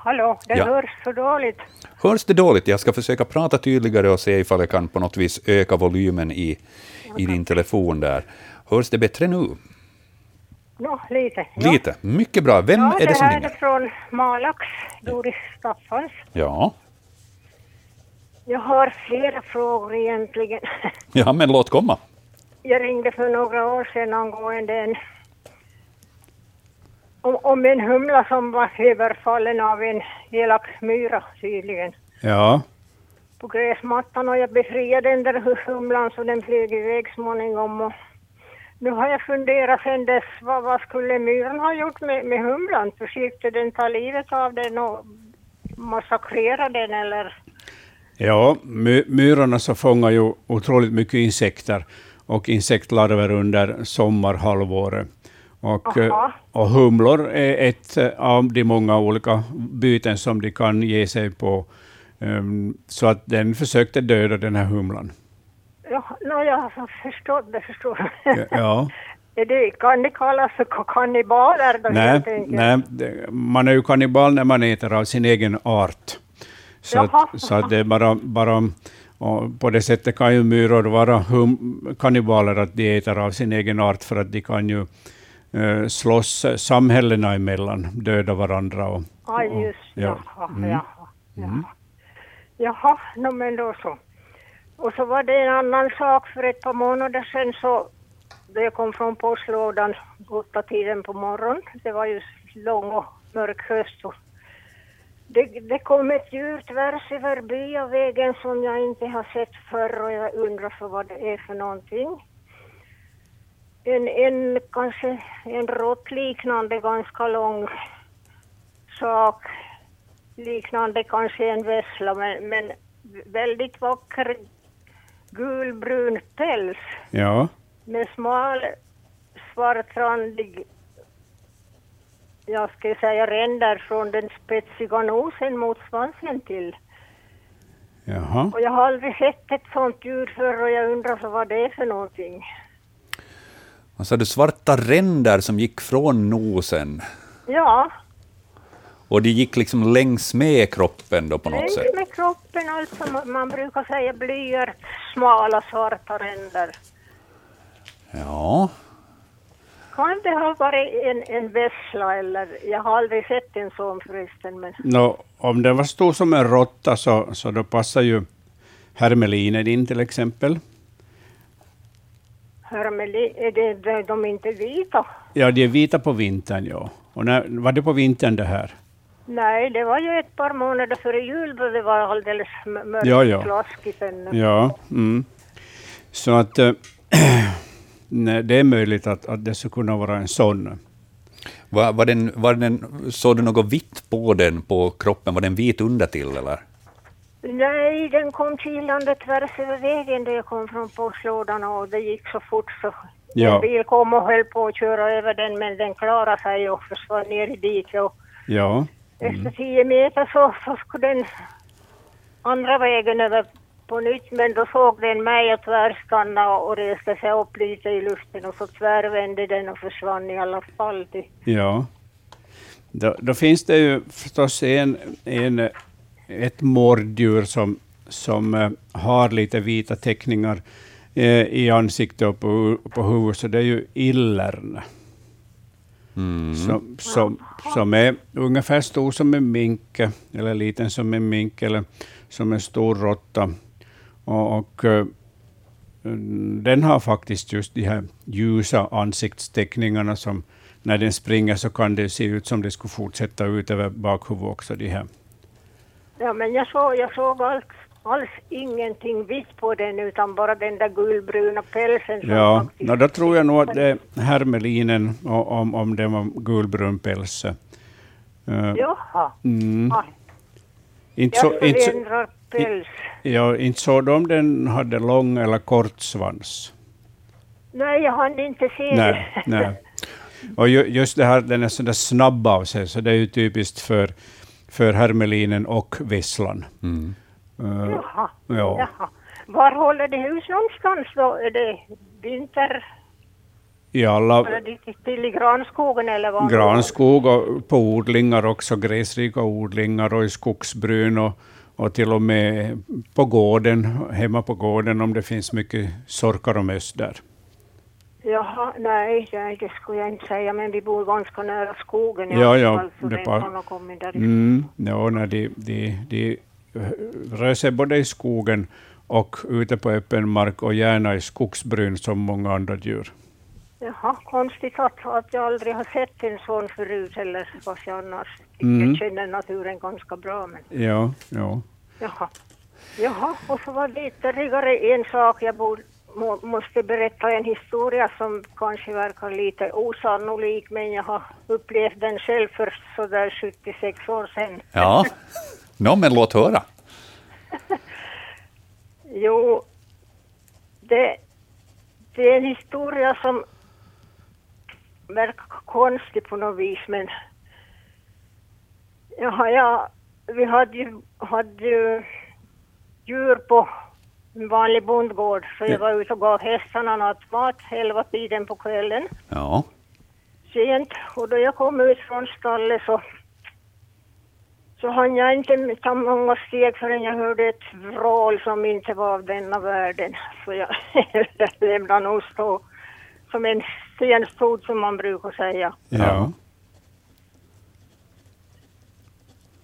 Hallå? Det Ja. hörs så dåligt. Hörs det dåligt? Jag ska försöka prata tydligare och se ifall jag kan på något vis öka volymen i, i din telefon där. Hörs det bättre nu? Nå, lite. Ja. Lite. Mycket bra. Vem ja, är det som här är ringer? från Malax, Doris Staffans. Ja. Jag har flera frågor egentligen. ja, men låt komma. Jag ringde för några år sedan angående en om, om en humla som var överfallen av en elak myra tydligen Ja, på gräsmattan och jag befriade den där humlan så den flög iväg småningom och Nu har jag funderat sen dess, vad, vad skulle myran ha gjort med, med humlan? Försökte den ta livet av den och massakrera den eller? Ja, my, myrorna så fångar ju otroligt mycket insekter och insektlarver under sommarhalvåret. Och, eh, och humlor är ett eh, av de många olika byten som de kan ge sig på. Ehm, Så att den försökte döda den här humlan. Ja, no, jag har förstått det, förstår Ja. Det, kan det kallas för ka- kannibaler då Nej, nej, man är ju kannibal när man äter av sin egen art. Så, att, så att det är bara, bara och på det sättet kan ju myror vara hum, kannibaler, att de äter av sin egen art, för att de kan ju eh, slåss samhällena emellan, döda varandra. Och, Ja, just ja. Jaha, Mm. jaha, jaha. Jaha, no, men då så. Och så var det en annan sak för ett par månader sedan så då jag kom från postlådan åtta tiden på morgonen. Det var ju lång och mörk höst. Och det, det kom ett djur tvärs över byavägen som jag inte har sett förr och jag undrar för vad det är för någonting. En, en kanske en råttliknande ganska lång sak liknande kanske en vessla men, men väldigt vacker gulbrun päls ja, med smal svartrandig jag ska säga ränder från den spetsiga nosen mot svansen till. jaha. Och jag har aldrig sett ett sånt djur förr och jag undrar så vad det är för någonting. Och så hade du svarta ränder som gick från nosen, Ja, och de gick liksom längs med kroppen då på något längs sätt. med kroppen alltså. Man- Man brukar säga blyert smala svarta ränder. Ja, Kan det ha varit en, en vessla eller? Jag har aldrig sett en sån förresten men Nå, om den var stor som en råtta så, så då passar ju hermelinen in till exempel. Hermelin, är det, de, de är inte vita? Ja, de är vita på vintern, ja. Och när, var det på vintern det här? Nej, det var ju ett par månader före jul då det var alldeles mörkt Ja, ja. slaskigt ännu. Ja. Mm. Så att eh, nej, det är möjligt att, att det skulle kunna vara en sån. var, var den, var den, såg du något vitt på den på kroppen? Var den vit undertill eller? Nej, den kom kilande tvärs över vägen då jag kom från postlådan och det gick så fort så Ja. en bil kom och höll på att köra över den men den klarade sig och försvann ner i diket och Ja. efter tio meter så, så skulle den andra vägen över på nytt men då såg den mig och tvärstannade och, reste sig upp lite i luften och så tvärvände den och försvann i alla fall. Ja. Då, då finns det ju förstås en, en, ett mårddjur som, som eh, har lite vita teckningar eh, i ansiktet och på, på huvudet, så det är ju illern. Mm. Som, som, som är ungefär stor som en mink, eller liten som en mink, eller som en stor råtta. Och, och eh, den har faktiskt just de här ljusa ansiktsteckningarna som när den springer så kan det se ut som det skulle fortsätta ut över bakhuvudet också. De här. Ja men jag såg, jag såg alls, alls ingenting vitt på den utan bara den där gulbruna pälsen. som Ja, faktiskt- no, då tror jag nog att det är hermelinen, om, om det var gulbrun päls. Eh, Jaha. mm. Inte, jag så, inte, så, förändrar päls. ja, inte såg de om den hade lång eller kort svans. Nej, jag hann inte se Nej, det. nej. Och ju, just det här, den är så där snabb av sig, så det är ju typiskt för, för hermelinen och visslan. Mm. Eh, Jaha. ja. Jaha. Var håller det hus någonstans då? Är det vinter? I alla till i granskogen eller vad? granskog och på odlingar också, gräsrika odlingar och i skogsbryn och, och till och med på gården, hemma på gården om det finns mycket sorkar och möss där. Jaha, nej, nej, det skulle jag inte säga, men vi bor ganska nära skogen Ja, ja, det par- kommit därifrån. Mm, de, de, de rör sig både i skogen och ute på öppen mark och gärna i skogsbryn som många andra djur. Jaha, konstigt att, att jag aldrig har sett en sån förut eller fast jag annars Mm. jag känner naturen ganska bra. Men, Ja, ja. jaha. jaha, och så var det ytterligare en sak jag borde, må, måste berätta en historia som kanske verkar lite osannolik, men jag har upplevt den själv för sådär 76 år sedan. Ja. Nå, men låt höra. Jo, det, det är en historia som verkar konstig på något vis, men ja, ja, vi hade ju, hade ju djur på en vanlig bondgård, så jag var ute och gav hästarna nattmat elva tiden på kvällen, Ja. sent, och då jag kom ut från stallet så så hann jag inte ta många steg förrän jag hörde ett vrål som inte var av denna världen. Så jag lämnade nog stå som en stenstod som man brukar säga. Ja.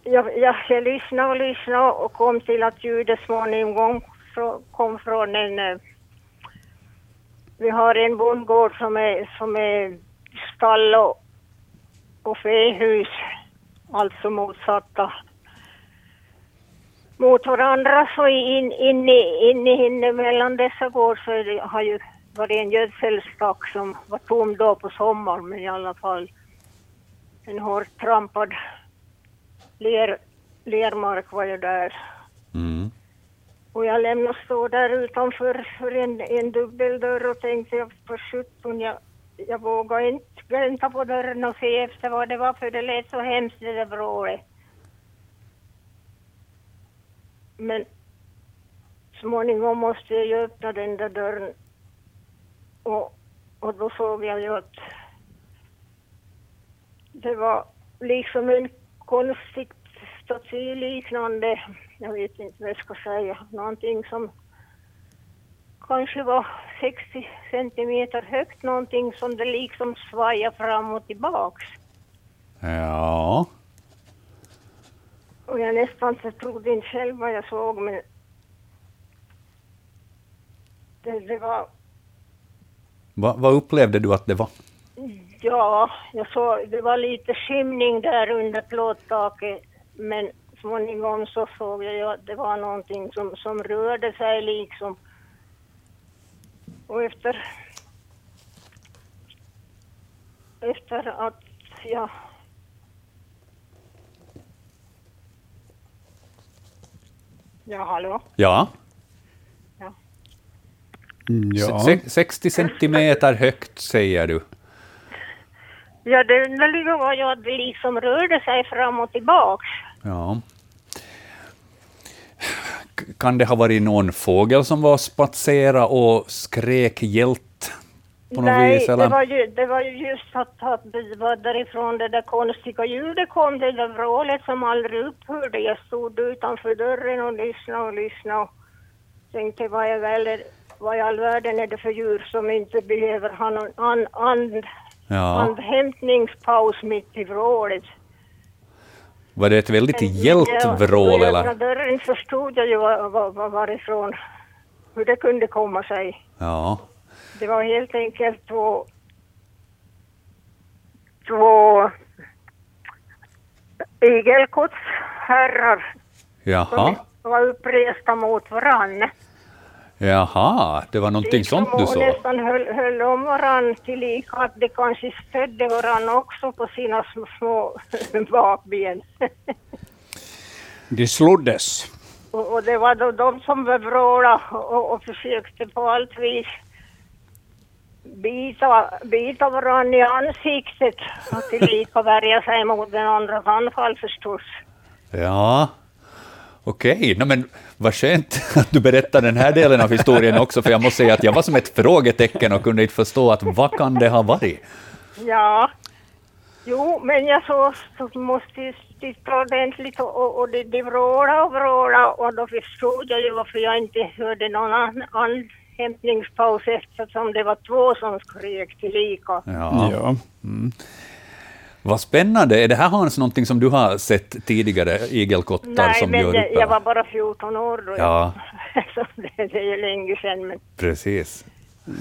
Jag, jag, jag lyssnade och lyssnade och kom till att ljudet småningom kom från en... Eh, vi har en bondgård som är, som är stall och, och fähus, alltså motsatta mot varandra. Så in, in, i- in, in mellan dessa gård så det, har ju varit en gödselstack som var tom då på sommaren, men i alla fall en hårt trampad ler, lermark var ju där. Mm. Och jag lämnade stå där utanför för en, en dubbeldörr och tänkte jag för sjutton, jag, jag vågade inte glänta på dörren och se efter vad det var för det lät så hemskt det där vrålet. Men småningom måste jag ju öppna den där dörren och, och då såg jag ju att det var liksom en konstigt statyliknande, jag vet inte vad jag ska säga, någonting som kanske var 60 centimeter högt, någonting som det liksom svajade fram och tillbaks. Ja. Och jag nästan så trodde inte själv vad jag såg, men det, det var, Va, vad upplevde du att det var? ja, jag såg, det var lite skymning där under plåttaket, men småningom så såg jag att det var någonting som, som rörde sig liksom. Och efter, efter att jag Ja, hallå? Ja. Ja. Se- 60 centimeter högt, säger du. Ja, det underliga var ju att det liksom rörde sig fram och tillbaks. Ja. Kan det ha varit någon fågel som var spatsera och skrek hjält på något Nej, vis? det Eller? var, ju, det var ju just att, att det var därifrån det där konstiga ljudet kom, det där vrålet som aldrig upphörde. Jag stod utanför dörren och lyssnade och lyssnade och tänkte vad i, väl, vad i all världen är det för djur som inte behöver ha någon an, and, Ja. andhämtningspaus mitt i vrålet. Var det ett väldigt Ja, hjält och vrål eller? öppna dörren förstod jag ju varifrån, hur det kunde komma sig. Ja. Det var helt enkelt två, två igelkottsherrar Jaha. som var uppresta mot varann. Jaha, det var någonting Liksom sånt du och såg? nästan höll, höll om varann tillika att de kanske stödde varann också på sina små, små bakben. De sloddes. och, och det var då de som vrålade och, och försökte på allt vis bita, bita varann i ansiktet och tillika värja sig mot den andras anfall förstås. Ja. Okej, no, men vad skönt att du berättar den här delen av historien också, för jag måste säga att jag var som ett frågetecken och kunde inte förstå att vad kan det ha varit? Ja. Jo, men jag så, så måste titta ordentligt och, och, och de, de vrålade och vrålade och då förstod jag ju varför jag inte hörde någon an, andhämtningspaus eftersom det var två som skrek tillika. Ja. Ja. Vad spännande. Är det här Hans någonting som du har sett tidigare, igelkottar Nej, som men gör det, jag var bara 14 år då. Ja. så det, det är ju länge sedan. Men, Precis. Ja,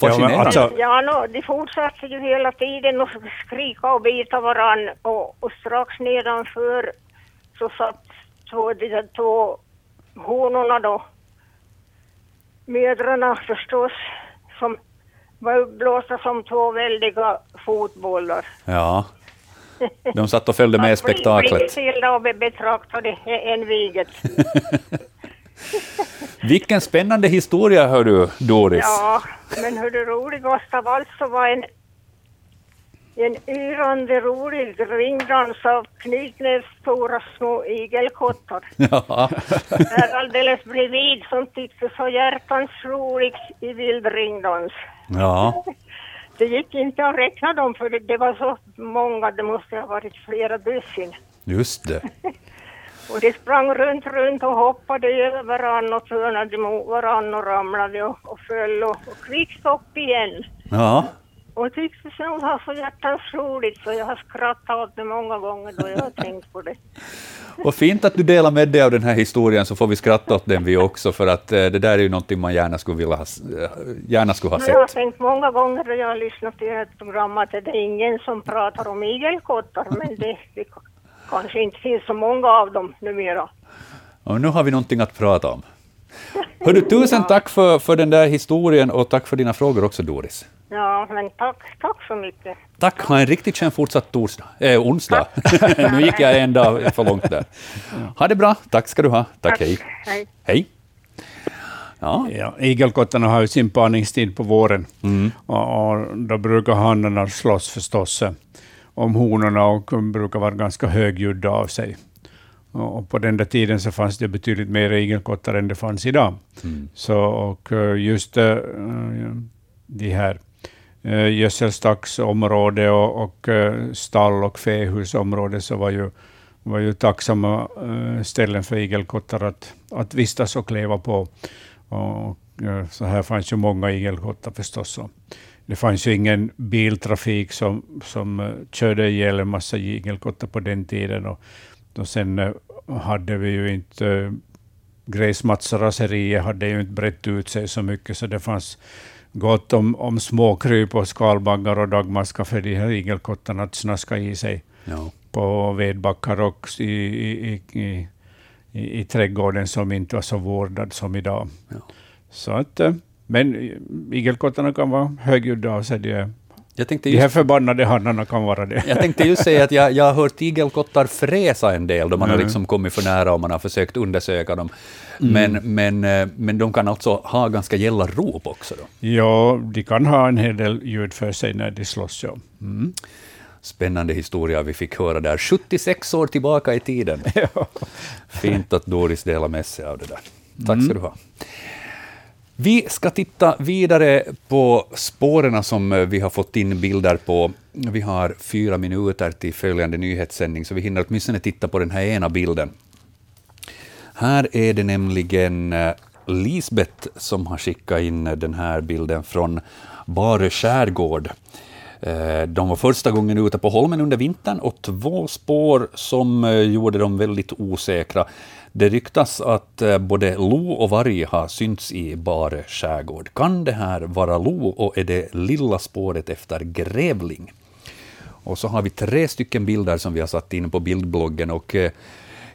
Fascinerande. alltså- ja, no, de fortsatte ju hela tiden att skrika och bita varann och, och strax nedanför så satt två, de där två honorna då mödrarna förstås, som var uppblåsta som två väldiga fotbollar. Ja. De satt och följde med bli- spektaklet. Bli och betraktade. Vilken spännande historia, hör du, Doris. Ja, men hur det roligast av allt så var en, en yrande rolig ringdans av knytnävsstora små igelkottar. Ja. Där alldeles bredvid som tyckte så hjärtans roligt i vild ringdans. ja. Det gick inte att räkna dem för det, det var så många, det måste ha varit flera dussin. Just det. Och de sprang runt, runt och hoppade över varann och turnade mot varann och ramlade och, och föll och, och kvickt upp igen. Ja. Och tyckte nog ha så hjärtans roligt så jag har skrattat åt det många gånger då jag har tänkt på det. Och fint att du delar med dig av den här historien, så får vi skratta åt den vi också, för att eh, det där är ju någonting man gärna skulle vilja ha, eh, gärna skulle ha Men jag har sett. tänkt många gånger då jag har lyssnat till det här programmet att det är ingen som pratar om igelkottar men det, det kanske inte finns så många av dem numera. Och nu har vi någonting att prata om. Hördu, tusen tack för, för den där historien och tack för dina frågor också, Doris. Ja, men tack, tack så mycket. Tack, ha en riktigt skön fortsatt torsdag, äh, onsdag. nu gick jag en dag för långt där. Ha det bra, tack ska du ha. Tack, hej. Hej. Hej. Ja, Ja, igelkottarna har ju sin parningstid på våren och, och då brukar hannarna slåss förstås eh, om honorna och brukar vara ganska högljudda av sig. Och på den där tiden så fanns det betydligt mer igelkottar än det fanns idag. Så, och eh, just de här Eh, gödselstacksområde och, och eh, stall och fähusområde så var ju, var ju tacksamma eh, ställen för igelkottar att, att vistas och leva på. Och, så här fanns ju många igelkottar förstås. Det fanns ju ingen biltrafik som, som körde ihjäl en massa igelkottar på den tiden. Och, och sen hade vi ju inte gräsmattsraserier gräsmattsraseriet hade ju inte brett ut sig så mycket, så det fanns gott om, om småkryp och skalbaggar och dagmaskar för de här igelkottarna att snaska i sig ja. på vedbackar och i, i, i, i, trädgården som inte var så vårdad som idag. Ja. Så att, eh, men igelkottarna kan vara högljudda av sig. De, Jag tänkte de här just förbannade hannarna kan vara det. Jag tänkte just säga att jag, jag har hört igelkottar fräsa en del, då man har Mm. liksom kommit för nära och man har försökt undersöka dem. Men, men, eh, men de kan alltså ha ganska gälla rop också. Då. Ja, de kan ha en hel del ljud för sig när de slåss. Ja. Spännande historia vi fick höra där, 76 år tillbaka i tiden. Fint att Doris delar med sig av det där. Tack ska du ha. Vi ska titta vidare på spåren som eh, vi har fått in bilder på. Vi har fyra minuter till följande nyhetssändning, så vi hinner åtminstone titta på den här ena bilden. Här är det nämligen eh, Lisbeth som har skickat in den här bilden från Barö skärgård. Eh, de var första gången ute på holmen under vintern och två spår som eh, gjorde dem väldigt osäkra. Det ryktas att både lo och varg har synts i Barö skärgård. Kan det här vara lo och är det lilla spåret efter grävling? Och så har vi tre stycken bilder som vi har satt in på bildbloggen. Och,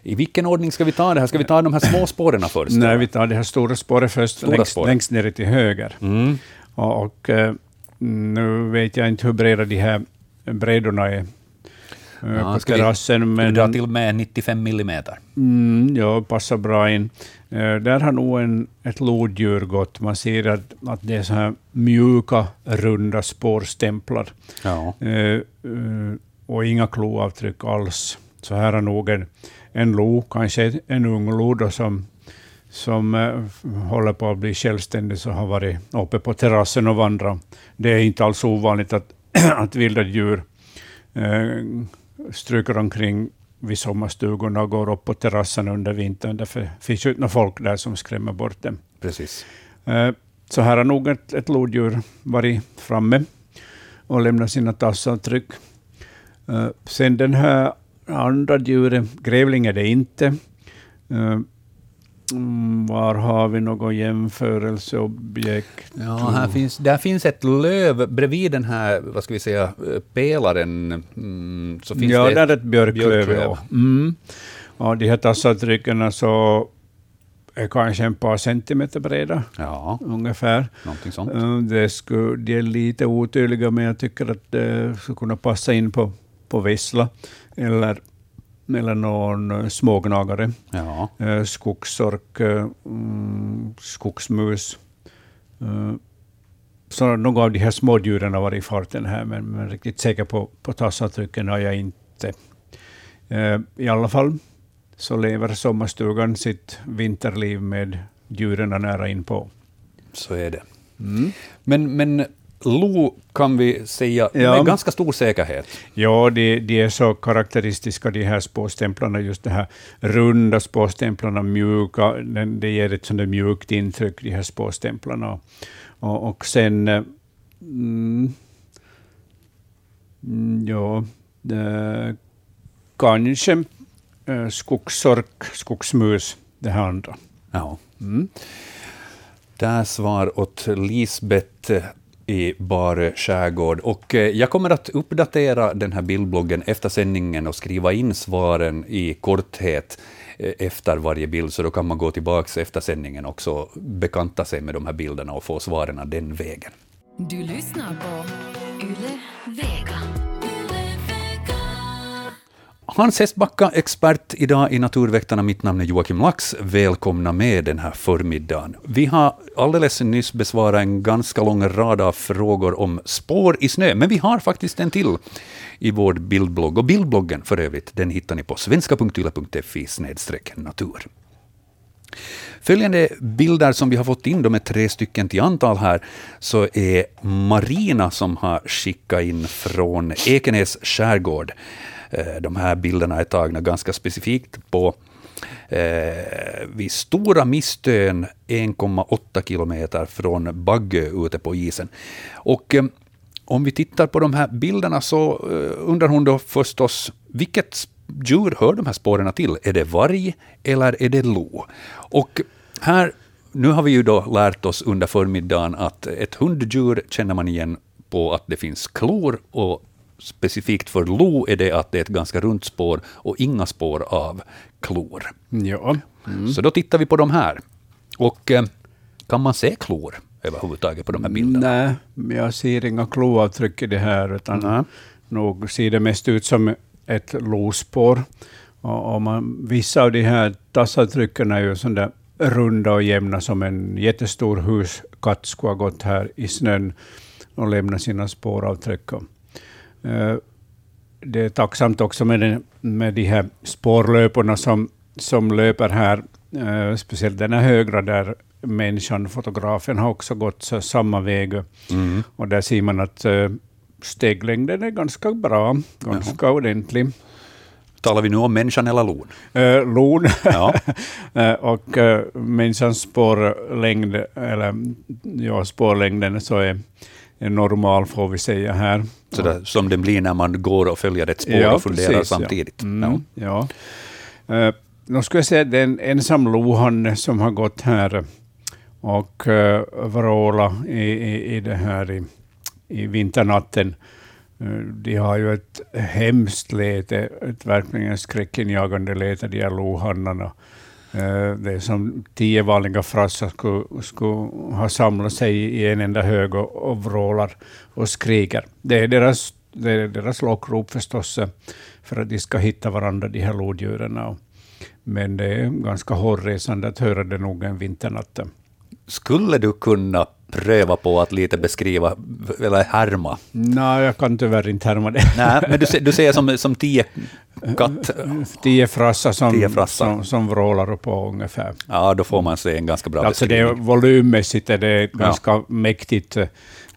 i vilken ordning ska vi ta det här? Ska vi ta de här små spåren först? Nej, vi tar det här stora spåret först, Stora längst, spåret. längst ner till höger. Mm. Och, och eh, nu vet jag inte hur breda de här brädorna är eh, Ja, på terrassen. Men, dra till med 95 millimeter? Mm, ja, passar bra in. Eh, där har nog en, ett lodjur gått. Man ser att, att det är så här mjuka, runda spårstämplar. Ja. Eh, och inga kloavtryck alls. Så här har nog en, en lo, kanske en ung lo då, som, som eh, håller på att bli självständig, så har varit uppe på terrassen och vandrat. Det är inte alls ovanligt att, att vilda djur eh, stryker omkring vid sommarstugorna och går upp på terrassen under vintern. Därför finns ju inte folk där som skrämmer bort dem. Precis. Eh, Så här har nog ett, ett lodjur varit framme och lämnat sina tassavtryck. Eh, Sen den här andra djuret, grävling är det inte. Mm, Var har vi något jämförelseobjekt? Ja, här finns, där finns ett löv bredvid den här, vad ska vi säga, eh, pelaren. Mm, så finns ja, det där är ett björklöv. björklöv. Ja. Mm. Ja, de här tassavtrycken så är kanske ett par centimeter breda, Ja, ungefär. någonting sånt. Eh, Det skulle, de är lite otydliga, men jag tycker att det skulle kunna passa in på, på vissla eller, eller någon eh, smågnagare. Ja. Eh, Skogsork, eh, mm, skogsmus. Så några av de här smådjuren har varit i farten här, men, men riktigt säker på, på tassavtrycken har jag inte. I alla fall så lever sommarstugan sitt vinterliv med djuren nära inpå. Så är det. Men, men lo kan vi säga Ja. med ganska stor säkerhet. Ja, de, de är så karaktäristiska, de här spåstämplarna, just det här runda spåstämplarna, mjuka, den, det ger ett sånt mjukt intryck, de här spåstämplarna. Och, och sen, eh, mm, mm, ja, det, kanske eh, skogsork, skogsmus, det här andra. Ja. Där svar åt Lisbeth i Barö skärgård. Och eh, jag kommer att uppdatera den här bildbloggen efter sändningen och skriva in svaren i korthet eh, efter varje bild, så då kan man gå tillbaka efter sändningen också och bekanta sig med de här bilderna och få svaren den vägen. Du lyssnar på Yle Vega. Hans Hästbacka, expert idag i Naturväktarna. Mitt namn är Joakim Lax. Välkomna med den här förmiddagen. Vi har alldeles nyss besvarat en ganska lång rad av frågor om spår i snö, men vi har faktiskt en till i vår bildblogg. Och bildbloggen för övrigt, den hittar ni på svenska.yle.fi natur. Följande bilder som vi har fått in, de är tre stycken till antal här, så är Marina som har skickat in från Ekenäs skärgård. Eh, de här bilderna är tagna ganska specifikt på eh, vid Stora Mistön, 1,8 kilometer från Baggö ute på isen. Och eh, om vi tittar på de här bilderna så eh, undrar hon då förstås, vilket djur hör de här spåren till? Är det varg eller är det lo? Och här, nu har vi ju då lärt oss under förmiddagen att ett hunddjur känner man igen på att det finns klor och specifikt för lo är det att det är ett ganska runt spår och inga spår av klor. Ja. Så då tittar vi på de här. Och eh, kan man se klor överhuvudtaget på de här bilderna? Nej, jag ser inga kloavtryck i det här, utan Nej. nog ser det mest ut som ett lospår. Och, och man, vissa av de här tassavtrycken är ju sådana runda och jämna som en jättestor huskatt skulle ha gått här i snön och lämnat sina spåravtryck. Och, det är tacksamt också med, den, med de här spårlöporna som, som löper här, eh, speciellt den här högra där människan, fotografen, har också gått samma väg. Mm. Och där ser man att eh, steglängden är ganska bra, ganska ordentlig. Talar vi nu om människan eller lon? Eh, lon Ja. Eh, och eh, människans spårlängd, eller ja, spårlängden så är normal, får vi säga här. Så där, som det blir när man går och följer ett spår och funderar precis, ja. samtidigt. Mm, ja. Eh, nu ska jag säga det är en ensam lohanne som har gått här och uh, vrålat i, i, i det här i, i vinternatten. Eh, de har ju ett hemskt läte, ett verkligen skräckinjagande läte, de här lohannarna. Eh, det är som tio vanliga frassar skulle, skulle ha samlat sig i en enda hög och, och vrålar och skriker. Det är deras, det är deras lockrop förstås, eh, för att de ska hitta varandra, de här lodjuren. Men det är ganska hårresande att höra det nog en vinternatt. Skulle du kunna pröva på att lite beskriva, eller härma? Nej, jag kan tyvärr inte härma det. Nej, men du, du säger som, som tio katt... Tio frassar som, Tio frassar. som, som vrålar på ungefär. Ja, då får man se en ganska bra Alltså det beskrivning. volymmässigt är det ganska mäktigt, eh,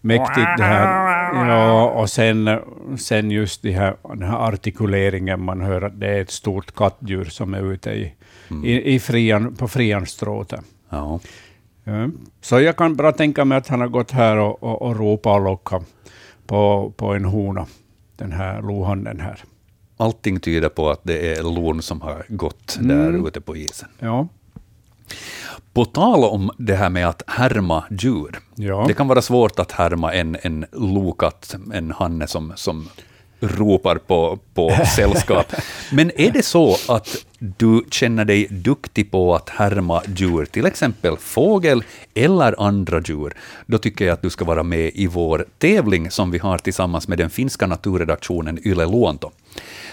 mäktigt det här. Ja, och sen, sen just det här, den här artikuleringen, man hör att det är ett stort kattdjur som är ute i, i, i frian, på frianstråte. Ja. Ja. Så jag kan bara tänka mig att han har gått här och, och, och ropat och lockat på, på en hona, den här lohannen här. Allting tyder på att det är lon som har gått där ute på isen. Ja. På tal om det här med att härma djur. Ja. Det kan vara svårt att härma en, en lokatt, en hanne som, som ropar på, på sällskap. Men är det så att du känner dig duktig på att härma djur, till exempel fågel eller andra djur, då tycker jag att du ska vara med i vår tävling som vi har tillsammans med den finska naturredaktionen Yle Luonto.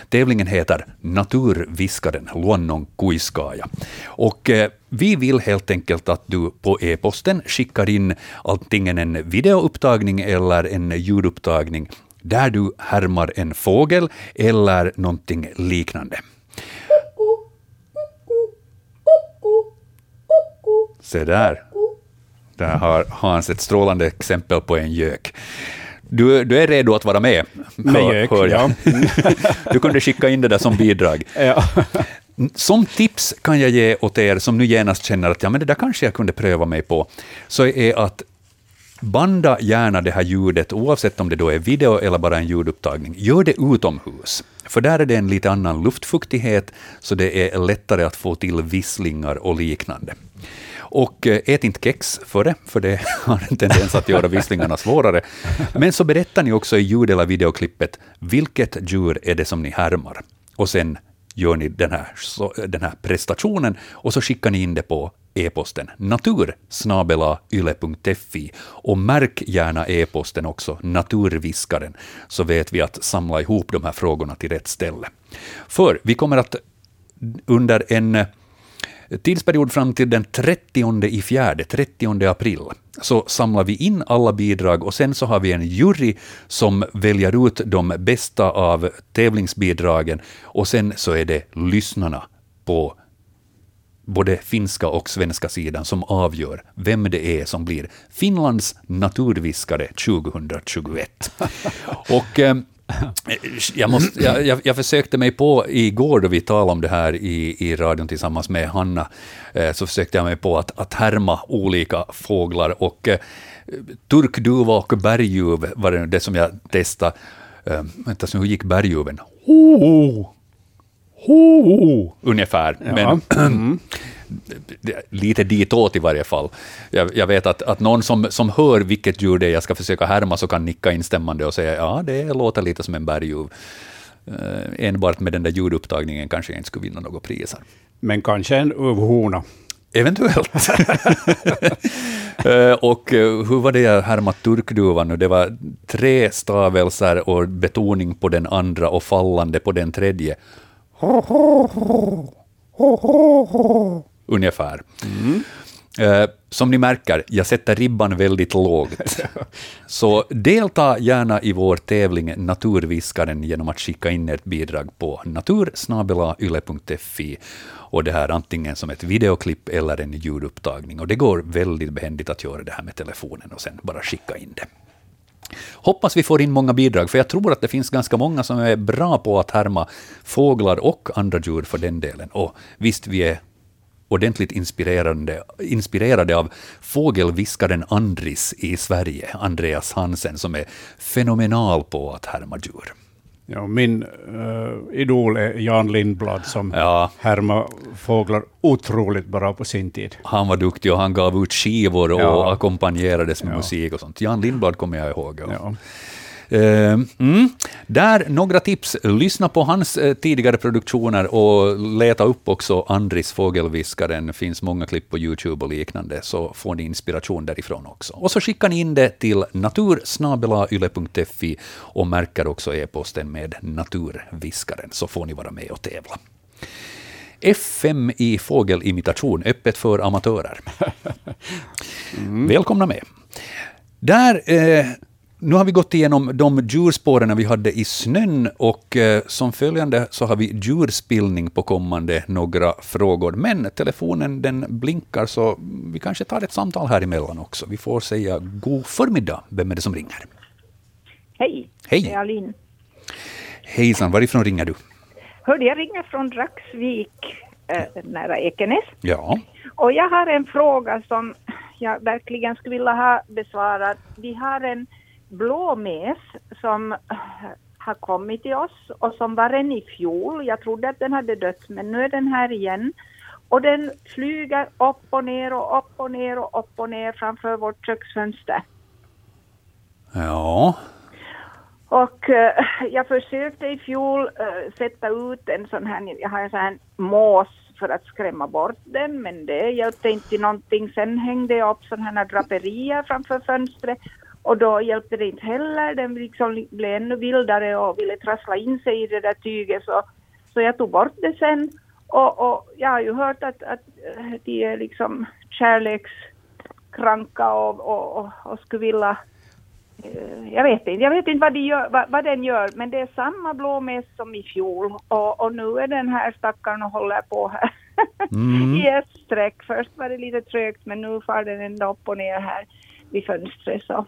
Tävlingen heter Naturviskaren Luonnon kuiskaaja. Och eh, vi vill helt enkelt att du på e-posten skickar in antingen en videoupptagning eller en ljudupptagning där du härmar en fågel eller någonting liknande. Se där. Där har Hans ett strålande exempel på en gök. Du, du är redo att vara med? Med hör- gök, hör jag. Du kunde skicka in det där som bidrag. Ja. Som tips kan jag ge åt er som nu genast känner att ja, men det där kanske jag kunde pröva mig på, så är att banda gärna det här ljudet, oavsett om det då är video eller bara en ljudupptagning. Gör det utomhus, för där är det en lite annan luftfuktighet, så det är lättare att få till visslingar och liknande. Och eh, ät inte kex före, för det har en tendens att göra visslingarna svårare. Men så berättar ni också i ljud eller videoklippet vilket djur är det som ni härmar. Och sen gör ni den här, så, den här prestationen? Och så skickar ni in det på e-posten. Natursnabelayle.fi och märk gärna e-posten också, naturviskaren, så vet vi att samla ihop de här frågorna till rätt ställe. För vi kommer att under en tidsperiod fram till den 30 i fjärde, 30 april, så samlar vi in alla bidrag och sen så har vi en jury som väljer ut de bästa av tävlingsbidragen och sen så är det lyssnarna på både finska och svenska sidan som avgör vem det är som blir Finlands naturviskare 2021. och eh, jag, måste, jag, jag, jag försökte mig på igår då vi talade om det här i, i radion tillsammans med Hanna, eh, så försökte jag mig på att, att härma olika fåglar och eh, turkduva och berguv var det, det som jag testade. Eh, vänta, så hur gick berguven? Ho, ho, ungefär. Ja. Men lite ditåt i varje fall. Jag, jag vet att, att någon som, som hör vilket djur det är jag ska försöka härma så kan nicka instämmande och säga ja, det låter lite som en berguv. Uh, enbart med den där ljudupptagningen kanske jag inte skulle vinna några priser. Men kanske en uvhona. Eventuellt. Eh, och eh, hur var det jag härmat turkduvan nu? Det var tre stavelser och betoning på den andra och fallande på den tredje. Ungefär. Eh, som ni märker, jag sätter ribban väldigt lågt. Så delta gärna i vår tävling Naturviskaren genom att skicka in ett bidrag på natursnabelayle.fi och det här antingen som ett videoklipp eller en ljudupptagning. Och det går väldigt behändigt att göra det här med telefonen och sen bara skicka in det. Hoppas vi får in många bidrag, för jag tror att det finns ganska många som är bra på att härma fåglar och andra djur för den delen. Och visst, vi är ordentligt inspirerande, inspirerade av fågelviskaren Andris i Sverige, Andreas Hansen, som är fenomenal på att härma djur. Ja, min uh, idol är Jan Lindblad som Ja. härmar fåglar otroligt bra på sin tid. Han var duktig och han gav ut skivor och Ja. ackompanjerades med Ja. musik och sånt. Jan Lindblad kommer jag ihåg. Ja. Eh, mm. Där, några tips. Lyssna på hans eh, tidigare produktioner och leta upp också Andris Fågelviskaren. Det finns många klipp på YouTube och liknande, så får ni inspiration därifrån också. Och så skickar ni in det till natursnabelayle.fi och märker också e-posten med Naturviskaren, så får ni vara med och tävla. F5 i fågelimitation, öppet för amatörer. Välkomna med. Där, eh, nu har vi gått igenom de djurspåren vi hade i snön och eh, som följande så har vi djurspillning på kommande några frågor. Men telefonen den blinkar så vi kanske tar ett samtal här emellan också. Vi får säga god förmiddag. Vem är det som ringer? Hej, Hej. det är Alin. Hejsan, varifrån ringer du? Hörde, jag ringer från Dragsvik, eh, nära Ekenäs. Ja, Och jag har en fråga som jag verkligen skulle vilja ha besvarad. Vi har en blåmes som har kommit till oss och som var en i fjol. Jag trodde att den hade dött, men nu är den här igen. Och den flyger upp och ner och upp och ner och upp och ner framför vårt köksfönster. ja, Och eh, jag försökte i fjol eh, sätta ut en sån här, jag har en sån här mås för att skrämma bort den, men det hjälpte inte någonting. Sen hängde jag upp sådana här draperier framför fönstret och då hjälpte det inte heller. Den liksom blev ännu vildare och ville trassla in sig i det där tyget så, så jag tog bort det sen. Och, och jag har ju hört att, att eh, de är liksom kärlekskranka och, och, och, och skulle vilja eh, jag vet inte, jag vet inte vad, de gör, vad, vad den gör, men det är samma blåmes som i fjol och, och nu är den här stackaren och håller på här Mm. i ett streck. Först var det lite trögt men nu far den ända upp och ner här vid fönstret. Så.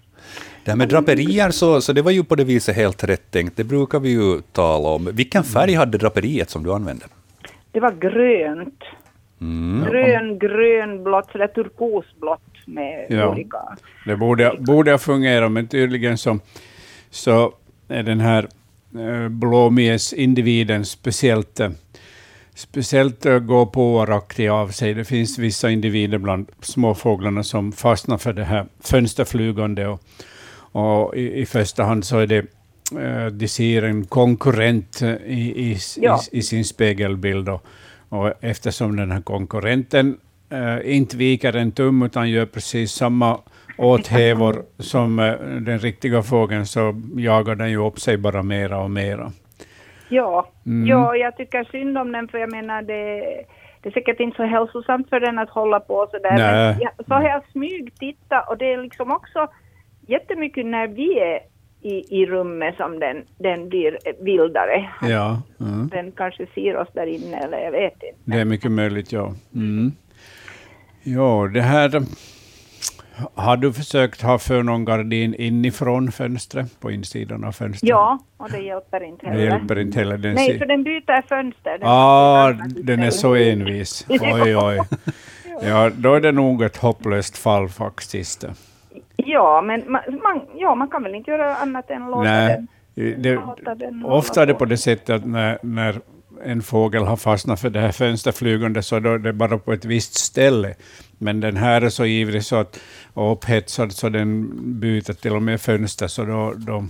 Det här med draperier, så, så det var ju på det viset helt rätt tänkt. Det brukar vi ju tala om. Vilken färg hade draperiet som du använde? Det var grönt. Mm. Grön, grönblått, sådär turkosblått med Ja. olika... Det borde, borde ha fungerat, men tydligen så, så är den här eh, blåmes-individen speciellt, eh, speciellt gå på-aktig av sig. Det finns vissa individer bland småfåglarna som fastnar för det här fönsterflygande. Och, och i, i första hand så är det eh, de ser en konkurrent eh, i, i, Ja. i, i sin spegelbild. Och, och eftersom den här konkurrenten eh, inte viker en tum utan gör precis samma åthävor som eh, den riktiga fågeln så jagar den ju upp sig bara mera och mera. Ja, Mm. ja, jag tycker synd om den för jag menar det, det är säkert inte så hälsosamt för den att hålla på sådär. Nej. Men jag, så har jag smygtittat och det är liksom också jättemycket när vi är i, i rummet som den, den blir vildare. Ja, mm. Den kanske ser oss där inne eller jag vet inte. det är mycket möjligt, ja. Mm. Ja, det här... Har du försökt ha för någon gardin inifrån fönstret, på insidan av fönstret? Ja, och det hjälper inte Det heller. hjälper inte heller. Den Nej, för den byter fönster. Den Ah, den är så envis. Oj, oj. Ja, då är det nog ett hopplöst fall faktiskt. Ja, men man, man, ja, man kan väl inte göra annat än låta Nej, den. det, ofta är det på det sättet att när, när en fågel har fastnat för det här fönsterflygande så då är det bara på ett visst ställe. Men den här är så ivrig så att, och upphetsad så den byter till och med fönster, så då, då,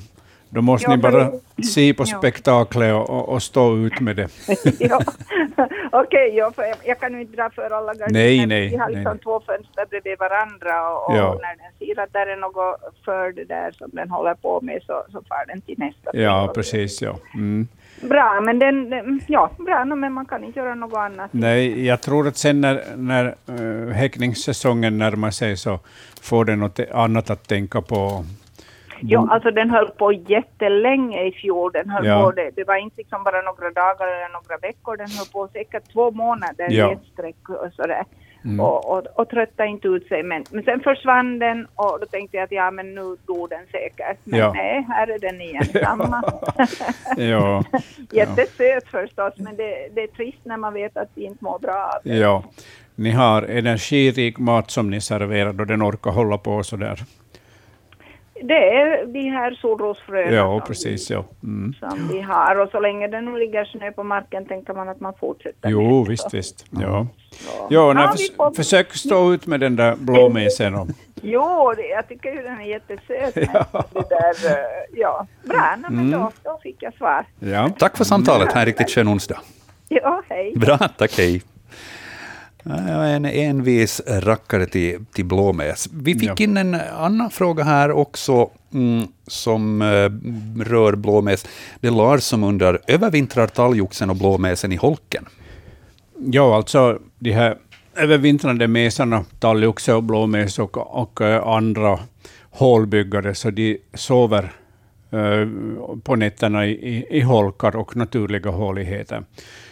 då måste Ja, ni bara se på Ja. spektaklet och, och, och stå ut med det. ja. Okej, ja, för jag, jag kan ju inte dra för alla gardiner. Nej, nej, Vi har liksom nej. två fönster bredvid varandra och, och Ja. när den ser att där är något för det där som den håller på med så, så far den till nästa. Ja, precis. Ja. Mm. Bra, men den, ja, bra, men man kan inte göra något annat. Nej, jag tror att sen när, när uh, häckningssäsongen närmar sig så får den något annat att tänka på. Ja, alltså den höll på jättelänge i fjol. Den höll Ja. på, det, det var inte liksom bara några dagar eller några veckor. Den höll på säkert två månader Ja. i ett streck och sådär. Mm. Och, och, och tröttade inte ut sig. Men, men sen försvann den och då tänkte jag att ja, men nu dog den säkert. Men Ja. nej, här är den igen, samma. Ja, Jättesöt förstås, men det, det är trist när man vet att de inte mår bra av det. ja. Ni har energirik mat som ni serverar och den orkar hålla på så där. Det är de här solrosfröna Ja, som, precis. Ja. Mm. som vi har. Och så länge det nu ligger snö på marken tänker man att man fortsätter Jo, med visst, visst. Ja. Ja, Ja, förs- vi får- försök stå ut med den där blåmesen. Och, Jo, det, jag tycker ju den är jättesöt. Det där, eh, ja. Bra, men Mm. då, då fick jag svar. ja. Tack för samtalet. Ha en riktigt skön onsdag. Ja, hej. Bra, tack hej. Ja, En envis rackare till, till blåmes. Vi fick Ja. in en annan fråga här också mm, som eh, rör blåmes. Det är Lars som undrar, övervintrar talgoxen och blåmesen i holken? Ja, alltså de här övervintrande mesarna, talgoxe och blåmes och, och eh, andra hålbyggare, så de sover eh, på nätterna i, i, i holkar och naturliga håligheter.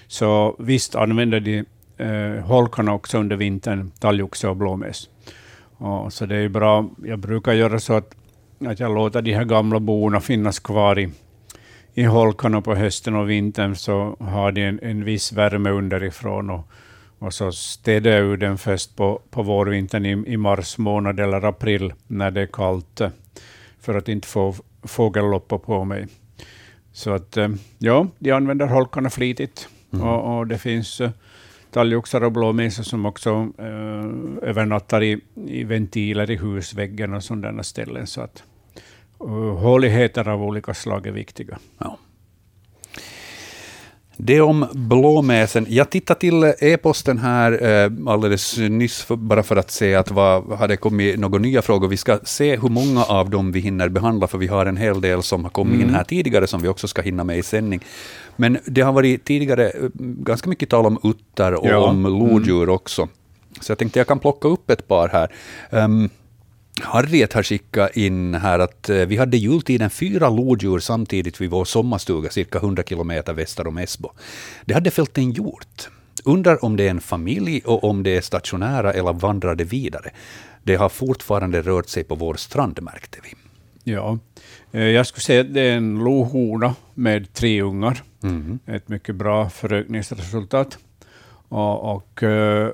Så visst använder de eh, holkarna också under vintern, talgoxe och blåmes. Och, så det är bra. Jag brukar göra så att, att jag låter de här gamla borna finnas kvar i, i holkarna på hösten och vintern så har de en, en viss värme underifrån och, och så städar jag ur den först på, på vårvintern i, i mars månad eller april när det är kallt eh, för att inte få fågelloppor på mig. Så att eh, ja, de använder holkarna flitigt och, och det finns eh, talgoxar och blåmesar som också eh, övernattar i, i ventiler i husväggen och sådana ställen. Så att, uh, håligheter av olika slag är viktiga. Ja. Det om blåmäsen. Jag tittade till e-posten här eh, alldeles nyss, för, bara för att se att vad hade kommit några nya frågor. Vi ska se hur många av dem vi hinner behandla, för vi har en hel del som har kommit in här tidigare, som vi också ska hinna med i sändning. Men det har varit tidigare eh, ganska mycket tal om uttar och Ja. om lodjur också. Så jag tänkte jag kan plocka upp ett par här. Um, Harriet har skickat in här att eh, vi hade jultiden fyra lodjur samtidigt vid vår sommarstuga cirka 100 kilometer väster om Esbo. Det hade fällt en hjort. Undrar om det är en familj och om det är stationära eller vandrar det vidare. Det har fortfarande rört sig på vår strand märkte vi. Ja. Eh, Jag skulle säga att det är en lohona med tre ungar. Mhm. Ett mycket bra förökningsresultat. Och, och eh,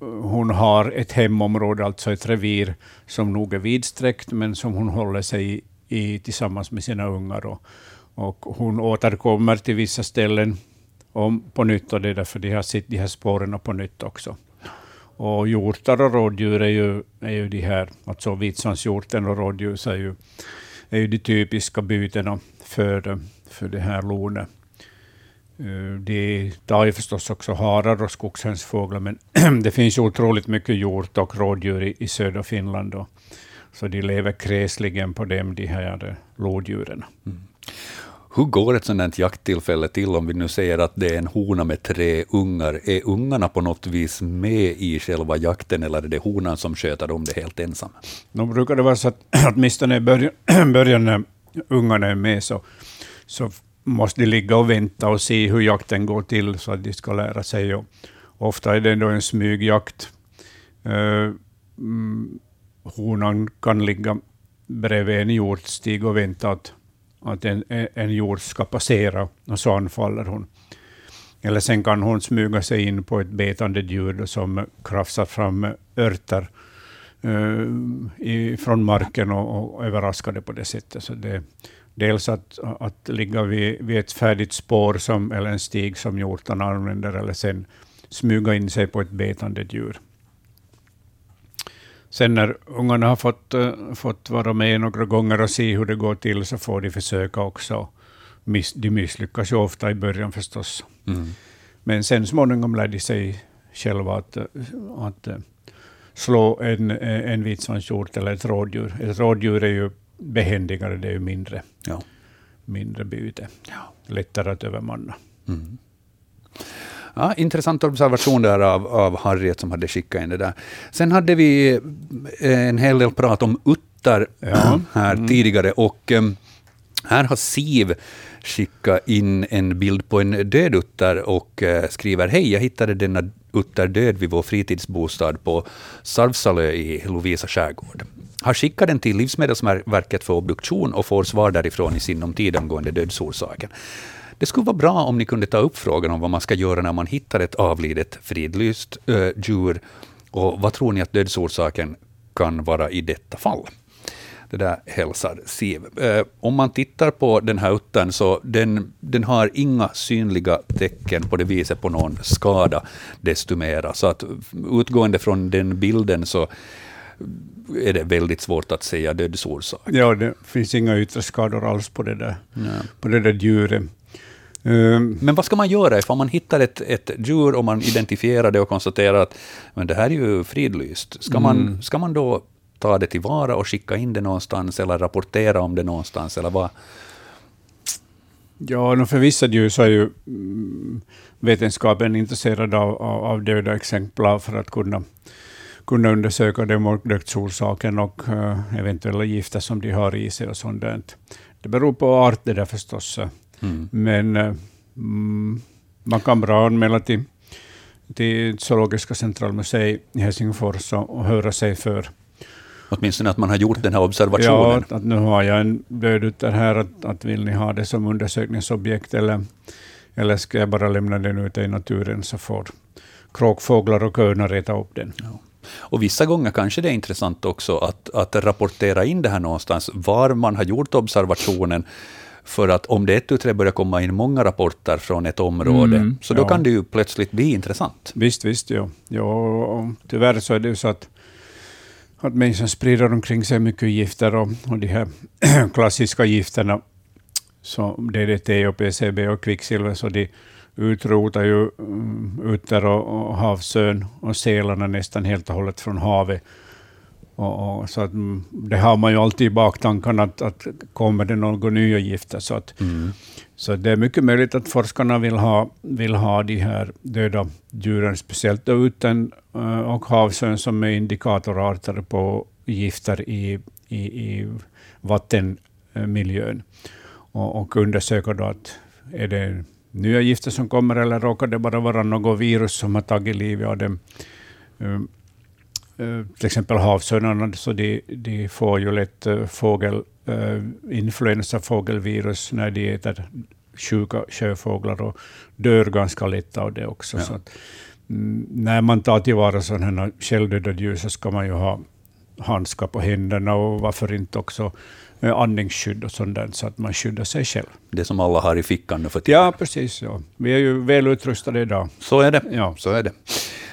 hon har ett hemområde, alltså ett revir, som nog är vidsträckt, men som hon håller sig i, tillsammans med sina ungar. Och, och hon återkommer till vissa ställen om, på nytt, och det är därför de har sett de här spåren på nytt också. Och hjortar och rådjur är ju, är ju de här, alltså vitsvanshjorten och rådjur är ju, är ju de typiska bytena för, för det här lonet. Eh, De tar ju förstås också harar och skogshönsfåglar, men det finns otroligt mycket hjort och rådjur i, i södra Finland. Då. Så de lever kräsligen på dem, de här lodjuren. Hur går ett sådant här jakttillfälle till om vi nu säger att det är en hona med tre ungar? Är ungarna på något vis med i själva jakten eller är det honan som sköter om det helt ensam? Nu brukar det vara så att åtminstone i början, början när ungarna är med så, så måste de ligga och vänta och se hur jakten går till så att de ska lära sig. Och ofta är det då en smygjakt. Uh, honan kan ligga bredvid en hjortstig och vänta att, att en, en hjort ska passera och så anfaller hon. Eller sen kan hon smyga sig in på ett betande djur som krafsar fram örter eh, från marken och, och överraskar det på det sättet. Så det, dels att, att ligga vid, vid ett färdigt spår som, eller en stig som hjortarna använder, eller sen smyga in sig på ett betande djur. Sen när ungarna har fått, eh, fått vara med några gånger och se hur det går till, så får de försöka också. Miss, de misslyckas ju ofta i början förstås. Mm. Men sen småningom lär de sig själva att, eh, att eh, slå en, en vitsvanshjort eller ett rådjur. Ett rådjur är ju behändigare, det är ju mindre, Ja. mindre byte. Lättare att övermanna. Mm. Ja, intressant observation där av, av Harriet som hade skickat in det där. Sen hade vi eh, en hel del prat om uttar Ja. här tidigare och em, här har Siv skickat in en bild på en död utter och eh, skriver Hej, jag hittade denna utter död vid vår fritidsbostad på Sarvsalö i Lovisa skärgård. Har skickat den till Livsmedelsverket för obduktion och får svar därifrån i sinom tid angående dödsorsaken. Det skulle vara bra om ni kunde ta upp frågan om vad man ska göra när man hittar ett avlidet fridlyst äh, djur. Och vad tror ni att dödsorsaken kan vara i detta fall? Det där hälsar Siv. Eh, om man tittar på den här uttern så den, den har inga synliga tecken på det viset på någon skada desto mera. Så att utgående från den bilden så är det väldigt svårt att säga dödsorsak. Ja, det finns inga yttre skador alls på det där, på det där djuret. Um, Men vad ska man göra ifall man hittar ett, ett djur och man identifierar det och konstaterar att men det här är ju fridlyst? Ska, man, ska man då ta det tillvara och skicka in det någonstans eller rapportera om det någonstans? Eller vad? Ja, för vissa djur så är ju mm, vetenskapen intresserad av, av, av döda exemplar för att kunna, kunna undersöka dem och dödsorsaken och uh, eventuella gifter som de har i sig och sånt där. Det beror på art det där förstås. Mm. Men uh, mm, man kan bra anmäla till, till Zoologiska centralmuseet i Helsingfors och, och höra sig för. Åtminstone att man har gjort den här observationen. Ja, att, nu har jag en död utter här, att, att vill ni ha det som undersökningsobjekt eller, eller ska jag bara lämna den ute i naturen så får kråkfåglar och örnar äta upp den. Och vissa gånger kanske det är intressant också att, att rapportera in det här någonstans, var man har gjort observationen, för att om det ett tu tre börjar komma in många rapporter från ett område, Mm, så då ja. kan det ju plötsligt bli intressant. Visst, visst, ja. ja tyvärr så är det ju så att att människan sprider omkring sig mycket gifter och, och de här klassiska gifterna, som DDT och PCB och kvicksilver, så de utrotar ju mm, utter och, och havsön och sälarna nästan helt och hållet från havet. Och, och, så att, mm, det har man ju alltid i baktankarna, att, att kommer det några nya gifter. Så, att, Mm. så det är mycket möjligt att forskarna vill ha, vill ha de här döda djuren, speciellt då utan eh, och havsön, som är indikatorarter på gifter i, i, i vattenmiljön. Och, och undersöka då att är det nya gifter som kommer eller råkar det bara vara något virus som har tagit livet av dem. Um, eh, till exempel havsörnarna, så de, de får ju lätt uh, fågel, uh, influensa, fågelvirus, när de äter sjuka sjöfåglar och dör ganska lätt av det också. Ja. Så att, mm, när man tar tillvara sådana här självdöda djur så ska man ju ha handskar på händerna och varför inte också eh, andningsskydd och sånt så att man skyddar sig själv. Det som alla har i fickan nu för tiden. Ja, precis. Ja. Vi är ju väl utrustade idag. Så är det. Ja. Så är det.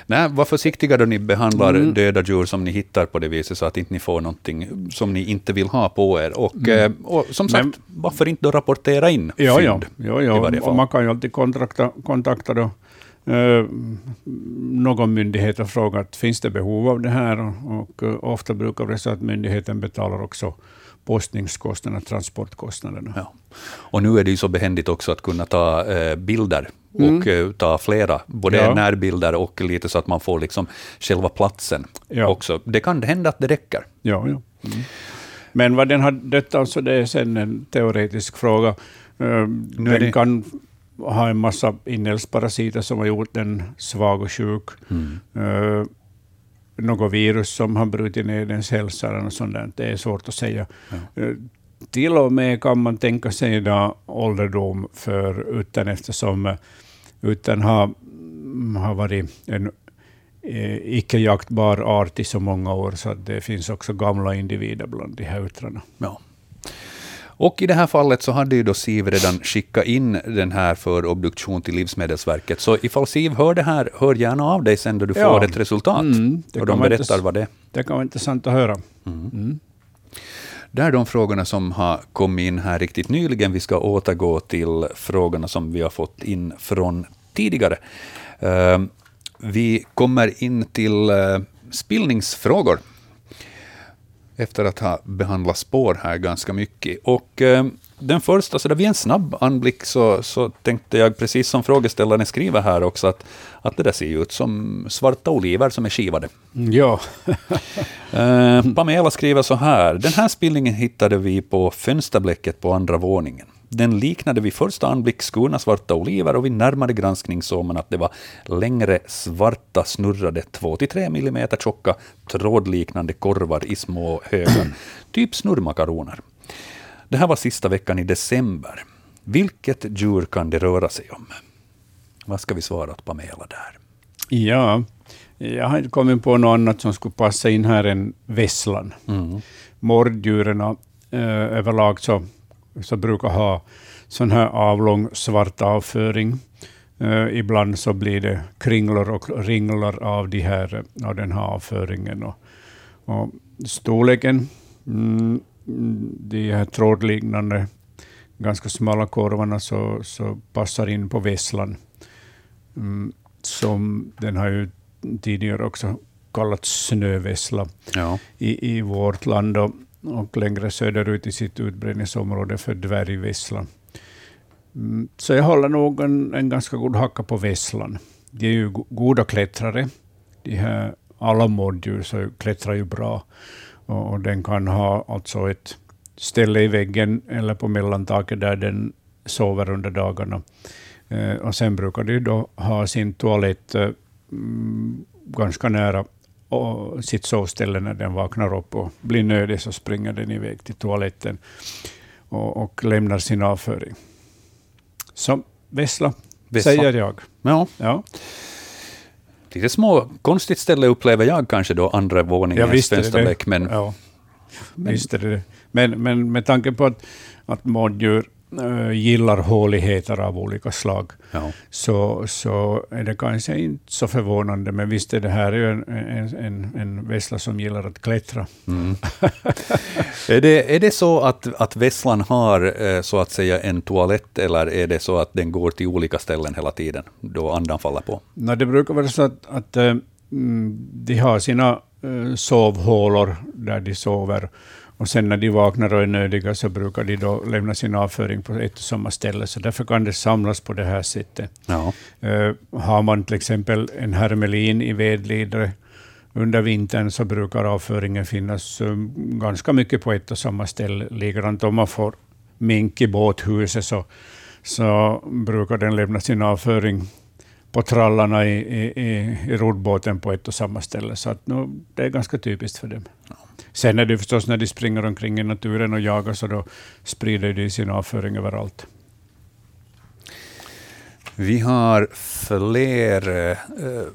Nej, var försiktiga då ni behandlar Mm. döda djur som ni hittar på det viset, så att inte ni får någonting som ni inte vill ha på er. Och, eh, och som sagt, Mm. Men- varför inte då rapportera in Ja, ja. fynd ja, ja. fall? man kan ju alltid kontakta, kontakta då, eh, någon myndighet och fråga att finns det behov av det här. Och, och ofta brukar det så att myndigheten betalar också postningskostnaderna, transportkostnaderna. Ja. Och nu är det ju så behändigt också att kunna ta eh, bilder Mm. och eh, ta flera, både Ja. närbilder och lite så att man får liksom själva platsen Ja. också. Det kan hända att det räcker. Ja, ja. Mm. Men vad den har dött alltså, det är sen en teoretisk fråga. Är Den det- kan ha en massa inälvsparasiter som har gjort den svag och sjuk. Eh, något virus som har brutit ner dens hälsa eller något sånt där. Det är svårt att säga. Eh, till och med kan man tänka sig idag ålderdom för utan eftersom eh, utan har, mm, har varit en eh, icke jaktbar art i så många år, så att det finns också gamla individer bland de här uttrarna. Ja. Och i det här fallet så hade ju då Siv redan skickat in den här för obduktion till Livsmedelsverket. Så ifall Siv hör det här, hör gärna av dig sen då du Ja. får ett resultat. Mm, det och de berättar vad det är. Det kan vara intressant att höra. Mm. Det är de frågorna som har kommit in här riktigt nyligen. Vi ska återgå till frågorna som vi har fått in från tidigare. Eh, Vi kommer in till eh, spillningsfrågor efter att ha behandlat spår här ganska mycket. Och eh, den första, så där vid en snabb anblick så, så tänkte jag, precis som frågeställaren skriver här också, att, att det där ser ut som svarta oliver som är skivade. Ja. Eh, Pamela skriver så här. Den här spillningen hittade vi på fönsterblecket på andra våningen. Den liknade vid första anblick skurna svarta oliver och vid närmare granskning såg man att det var längre svarta snurrade 2-3 mm tjocka trådliknande korvar i små högar, typ snurrmakaroner. Det här var sista veckan i december. Vilket djur kan det röra sig om? Vad ska vi svara åt Pamela där? ja, jag har inte kommit på något annat som skulle passa in här än vesslan. Mm. Morddjuren eh, överlag så, så brukar ha sån här avlång svart avföring. Eh, ibland så blir det kringlor och ringlar av, de här, av den här avföringen. Och, och storleken, mm, de här trådliknande, ganska smala korvarna, så, så passar in på vesslan. Mm, som den har ju tidigare också kallats snövessla Ja. i, i vårt land och, och längre söderut i sitt utbredningsområde för dvärgvesslan. Mm, så jag håller nog en, en ganska god hacka på vesslan. De är ju goda klättrare. De här, alla mårddjur så klättrar ju bra. Och, och den kan ha alltså ett ställe i väggen eller på mellantaket där den sover under dagarna. Eh, och sen brukar de då ha sin toalett eh, mm, ganska nära och sitt sovställe när den vaknar upp och blir nödig så springer den iväg till toaletten och, och lämnar sin avföring. Så vessla, Vessla. säger jag. ja. Ja. Lite små, konstigt ställe upplever jag kanske då, andra våningens visst är det fönsterbleck, men Ja, visst är det det. Men, men med tanke på att, att mårddjur gillar håligheter av olika slag, Ja. så, så är det kanske inte så förvånande. Men visst är det här ju en, en, en, vessla som gillar att klättra. Mm. är, det, är det så att, att vesslan har eh, så att säga en toalett, eller är det så att den går till olika ställen hela tiden, då andan faller på? No, det brukar vara så att, att eh, mm, de har sina eh, sovhålor där de sover. Och sen när de vaknar och är nödiga så brukar de då lämna sin avföring på ett och samma ställe. Så därför kan det samlas på det här sättet. Ja. Eh, har man till exempel en hermelin i vedlidre under vintern så brukar avföringen finnas eh, ganska mycket på ett och samma ställe. Likadant om man får mink i båthuset så, så brukar den lämna sin avföring på trallarna i, i, i, roddbåten på ett och samma ställe. Så att, nu, det är ganska typiskt för dem. Sen är det förstås när de springer omkring i naturen och jagar, så då sprider de sin avföring överallt. Vi har fler eh,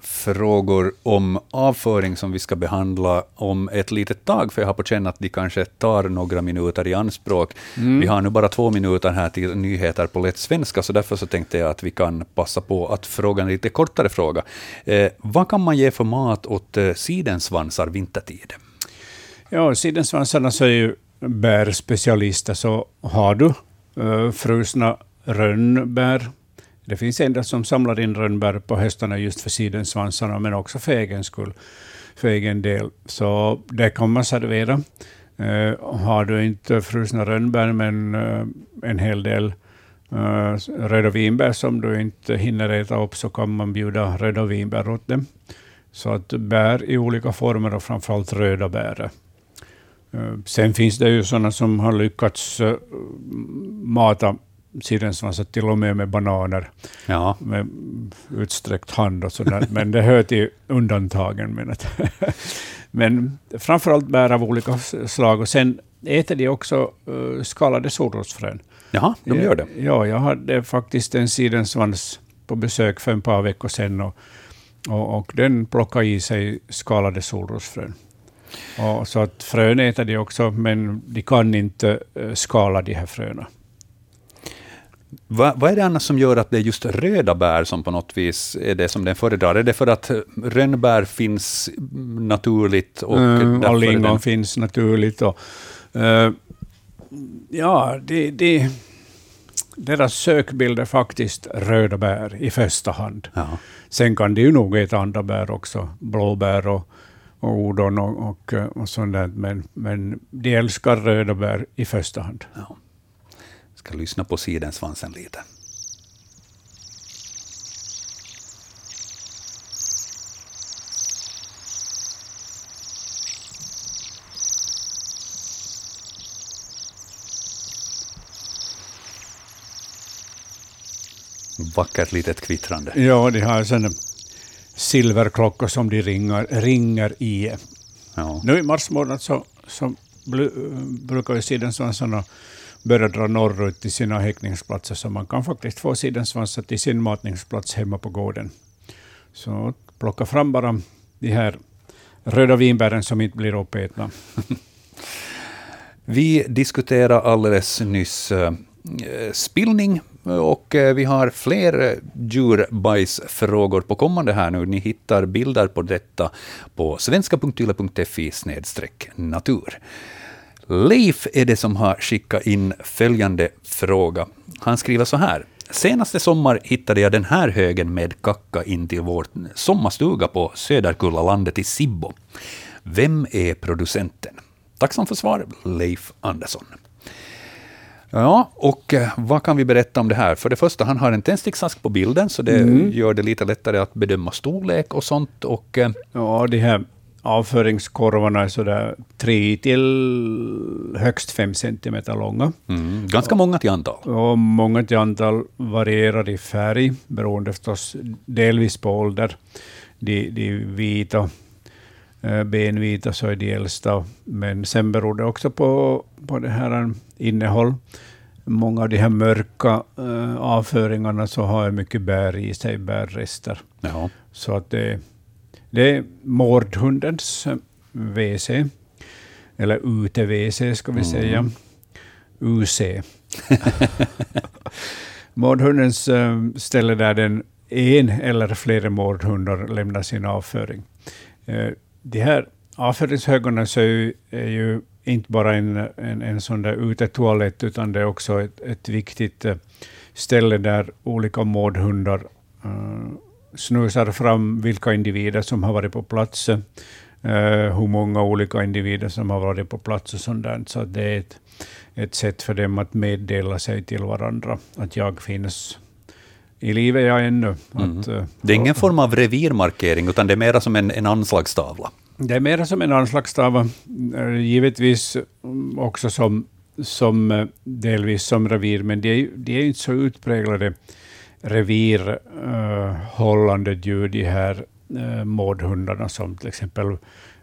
frågor om avföring som vi ska behandla om ett litet tag, för jag har på känn att de kanske tar några minuter i anspråk. Vi har nu bara två minuter här till nyheter på lätt svenska, så därför så tänkte jag att vi kan passa på att fråga en lite kortare fråga. Eh, vad kan man ge för mat åt eh, sidensvansar vintertid? Ja, sidensvansarna så är ju bärspecialister, så har du uh, frusna rönnbär, det finns en del som samlar in rönnbär på höstarna just för sidensvansarna, men också för egen skull, för egen del. Så det kan man servera. Uh, har du inte frusna rönnbär, men uh, en hel del uh, röda vinbär som du inte hinner äta upp, så kan man bjuda röda vinbär åt dem. Så att bär i olika former och framförallt röda bär. Uh, Sen finns det ju sådana som har lyckats uh, mata sidensvansar till och med med bananer Ja, med utsträckt hand och sådär. Men det hör till undantagen. Men, att men framförallt bär av olika slag. Och sen äter de också uh, skalade solrosfrön. Jaha, de gör det. Ja, jag hade faktiskt en sidensvans på besök för ett par veckor sedan. Och, och, och den plockade i sig skalade solrosfrön. Och, så att frön äter de också, men de kan inte eh, skala de här fröna. Va, vad är det annars som gör att det är just röda bär som på något vis är det som den föredrar? Är det för att rönnbär finns naturligt? Och Mm, och lingon den- finns naturligt. Och, eh, ja, det, det, deras sökbild är faktiskt röda bär i första hand. Ja. Sen kan de ju nog äta andra bär också, blåbär och, och odon och, och, och sånt där. Men, men de älskar röda bär i första hand. Ja. Ska lyssna på sidensvansen lite. Vackert litet kvittrande. Ja, de har sådana silverklockor som de ringer, ringer i. Ja. Nu i mars månad så, så blu, brukar ju sidensvansarna börja dra norrut till sina häckningsplatser, så man kan faktiskt få sidensvansar till sin matningsplats hemma på gården. Så plocka fram bara de här röda vinbären som inte blir uppätna. Vi diskuterade alldeles nyss eh, spillning och eh, vi har fler eh, djurbajsfrågor på kommande här nu. Ni hittar bilder på detta på svenska.yle.fi natur. Leif är det som har skickat in följande fråga. Han skriver så här. Senaste sommar hittade jag den här högen med kacka in till vår sommarstuga på Söderkullalandet i Sibbo. Vem är producenten? Tacksam för svar, Leif Andersson. Ja, och eh, vad kan vi berätta om det här? För det första, han har en tändsticksask på bilden, så det gör det lite lättare att bedöma storlek och sånt. Och, eh, Ja, de här avföringskorvarna är sådär tre till högst fem centimeter långa. mm, ganska många till antal. Och många till antal varierar i färg, beroende förstås delvis på ålder. De, de vita, benvita, så är de äldsta. Men sen beror det också på, på det här innehåll. Många av de här mörka eh, avföringarna så har mycket bär i sig, bärrester. Ja. Så att det, det är mårdhundens WC, eller ute-WC ska vi säga. UC. Mårdhundens eh, ställe där den en eller flera mårdhundar lämnar sin avföring. De här avföringshögarna så är ju, är ju inte bara en, en, en sån där utetoalett, utan det är också ett, ett viktigt eh, ställe där olika mårdhundar uh, snusar fram vilka individer som har varit på plats, uh, hur många olika individer som har varit på plats och sånt där. Så det är ett, ett sätt för dem att meddela sig till varandra, att jag finns i livet jag ännu. Mm. Att, uh, Det är ingen form av revirmarkering, utan det är mera som en, en anslagstavla. Det är mer som en anslagstavla, eh, givetvis mm, också som, som eh, delvis som revir, men de är, ju- de är inte så utpräglade revirhållande djur, de här uh, mårdhundarna som till exempel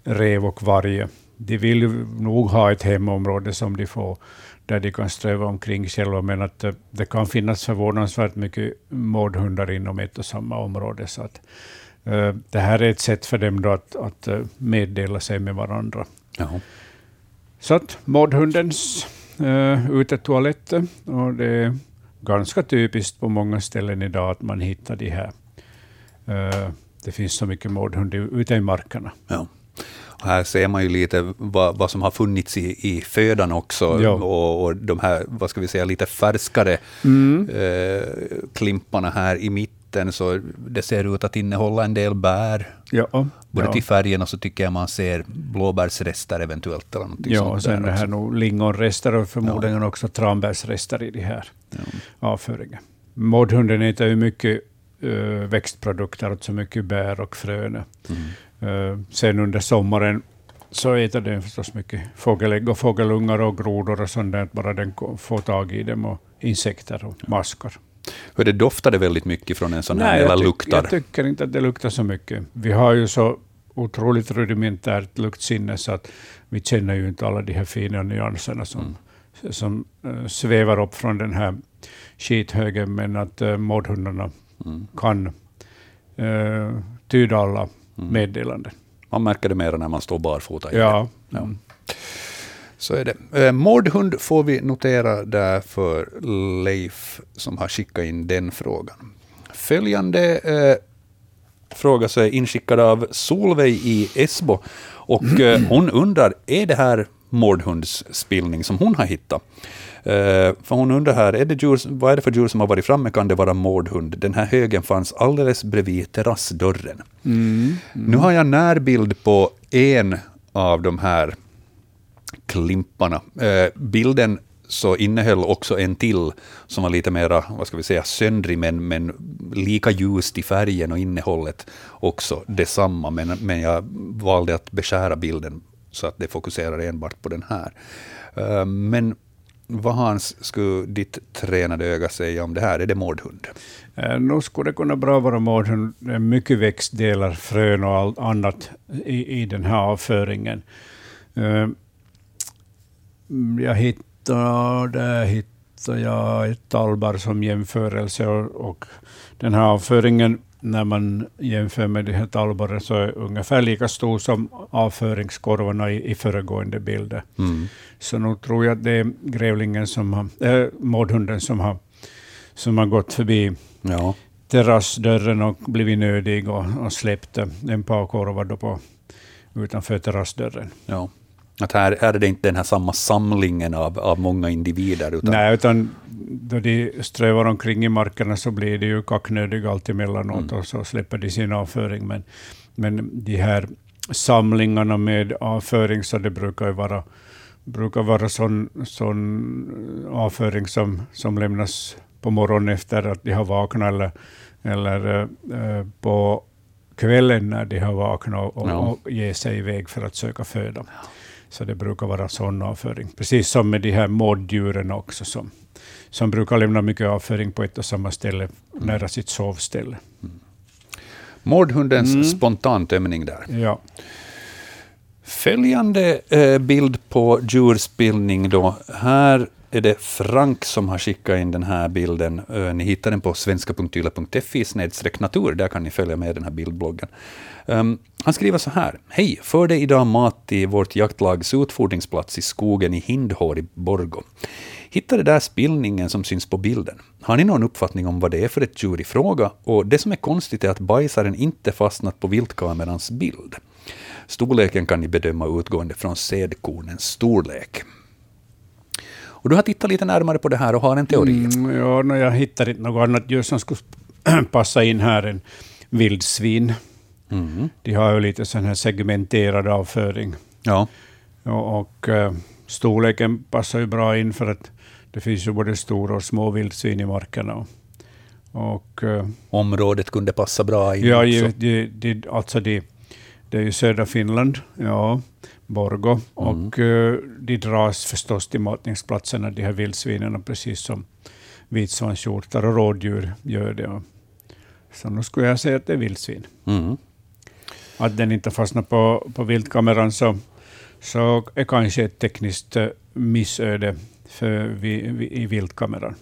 rev och varg. De vill nog ha ett hemområde som de får, där de kan ströva omkring själva, men att eh, det kan finnas förvånansvärt mycket mårdhundar inom ett och samma område. Så att, eh, det här är ett sätt för dem då att, att eh, meddela sig med varandra. Ja. Så att mårdhundens uh, utetoalett, och det är ganska typiskt på många ställen idag att man hittar de här. Eh, det finns så mycket mårdhund ute i markerna. Ja. Och här ser man ju lite vad, vad som har funnits i, i födan också, Ja. och, och de här, vad ska vi säga, lite färskare Mm. eh, klimparna här i mitten, så det ser ut att innehålla en del bär. Ja, Både ja. till färgen och så tycker jag man ser blåbärsrester eventuellt. Eller Ja, och sen det här nog lingonrester och förmodligen också tranbärsrester i de här avföringen. Mårdhunden äter ju mycket uh, växtprodukter, alltså mycket bär och frön. Eh, sen under sommaren så äter den förstås mycket fågelägg och fågelungar och grodor och sånt där, bara den får tag i dem, och insekter och maskar. Hur det doftade väldigt mycket från en sån här, Nej, eller jag, luktar. jag tycker inte att det luktar så mycket. Vi har ju så otroligt rudimentärt luktsinne så att vi känner ju inte alla de här fina nyanserna som, som eh, svävar upp från den här skithögen, men att uh, mårdhundarna Mm. kan uh, tyda alla meddelanden. Man märker det mer när man står barfota. Ja. Ja. Mm. Så är det. Eh, Mårdhund får vi notera där för Leif som har skickat in den frågan. Följande eh, fråga så är inskickad av Solveig i Esbo. Och eh, hon undrar, är det här mårdhundsspillning som hon har hittat? Eh, för hon undrar här, är det djur, vad är det för djur som har varit framme? Kan det vara mårdhund? Den här högen fanns alldeles bredvid terrassdörren. Nu har jag närbild på en av de här klimparna. Eh, bilden så innehöll också en till som var lite mera, vad ska vi säga, söndrig, men, men lika ljust i färgen och innehållet också detsamma. Men, men jag valde att beskära bilden så att det fokuserar enbart på den här. Eh, men vad Hans, skulle ditt tränade öga säga om det här? Är det mårdhund? Eh, Nog skulle det kunna bra vara mårdhund. Det är mycket växtdelar, frön och allt annat i, i den här avföringen. Eh, Jag hittade, där hittade jag ett talbar som jämförelse och, och den här avföringen när man jämför med de här tallbarren så är ungefär lika stor som avföringskorvarna i, i föregående bilder. Mm. Så nu tror jag att det är grävlingen som har, äh, mårdhunden som har, som har gått förbi Ja. terrassdörren och blivit nödig och, och släppt en par korvar då på, utanför terrassdörren. ja. Att här, här är det inte den här samma samlingen av, av många individer, utan Nej, utan då de strövar omkring i markerna så blir de ju kacknödiga allt emellanåt och så släpper de sin avföring. Men, men de här samlingarna med avföring, så det brukar ju vara, brukar vara sån, sån avföring som, som lämnas på morgonen efter att de har vaknat eller, eller eh, på kvällen när de har vaknat och, Ja. och ger sig iväg för att söka föda. Så det brukar vara sån avföring. Precis som med de här mårddjuren också, som, som brukar lämna mycket avföring på ett och samma ställe, nära sitt sovställe. mårdhundens Mm. spontantömning där. Ja. Följande eh, bild på djurspillning då. Här är det Frank som har skickat in den här bilden. Eh, ni hittar den på svenska.yle.fi natur. Där kan ni följa med den här bildbloggen. Um, han skriver så här. Hej, förde idag mat till vårt jaktlags utfodringsplats i skogen i Hindhår i Borgå. Hitta det där spillningen som syns på bilden. Har ni någon uppfattning om vad det är för ett djur i fråga? Och det som är konstigt är att bajsaren inte fastnat på viltkamerans bild. Storleken kan ni bedöma utgående från sädkornens storlek. Och du har tittat lite närmare på det här och har en teori. Mm, ja, no, jag hittar inte något annat djur som skulle passa in här än vildsvin. Mm. De har ju lite sån här segmenterad avföring. Ja. Och, och eh, storleken passar ju bra in för att det finns ju både stora och små vildsvin i markerna. Och, eh, Området kunde passa bra in ja, också. ju- de, de, alltså de, det är ju södra Finland, ja, Borgo, och eh, de dras förstås till matningsplatserna, de här vildsvinen, precis som vitsvanshjortar och rådjur gör det. Så nu skulle jag säga att det är vildsvin. Mm. Att den inte fastnar på, på viltkameran så, så är kanske ett tekniskt eh, missöde för vi, vi, i viltkameran.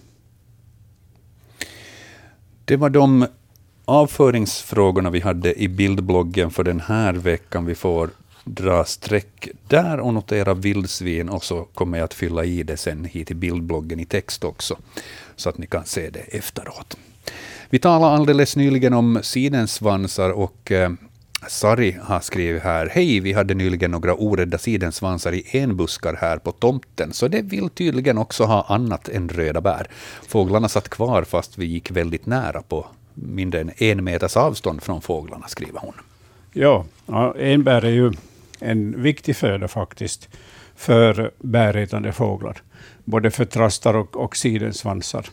Det var de avföringsfrågorna vi hade i bildbloggen för den här veckan. Vi får dra streck där och notera vildsvin och så kommer jag att fylla i det sen hit i bildbloggen i text också, så att ni kan se det efteråt. Vi talade alldeles nyligen om sidensvansar och eh, Sari har skrivit här. Hej, vi hade nyligen några orädda sidensvansar i enbuskar här på tomten, så det vill tydligen också ha annat än röda bär. Fåglarna satt kvar fast vi gick väldigt nära på mindre än en meters avstånd från fåglarna, skriver hon. Ja, enbär är ju en viktig föda faktiskt för bärätande fåglar. Både för trastar och, och sidensvansar.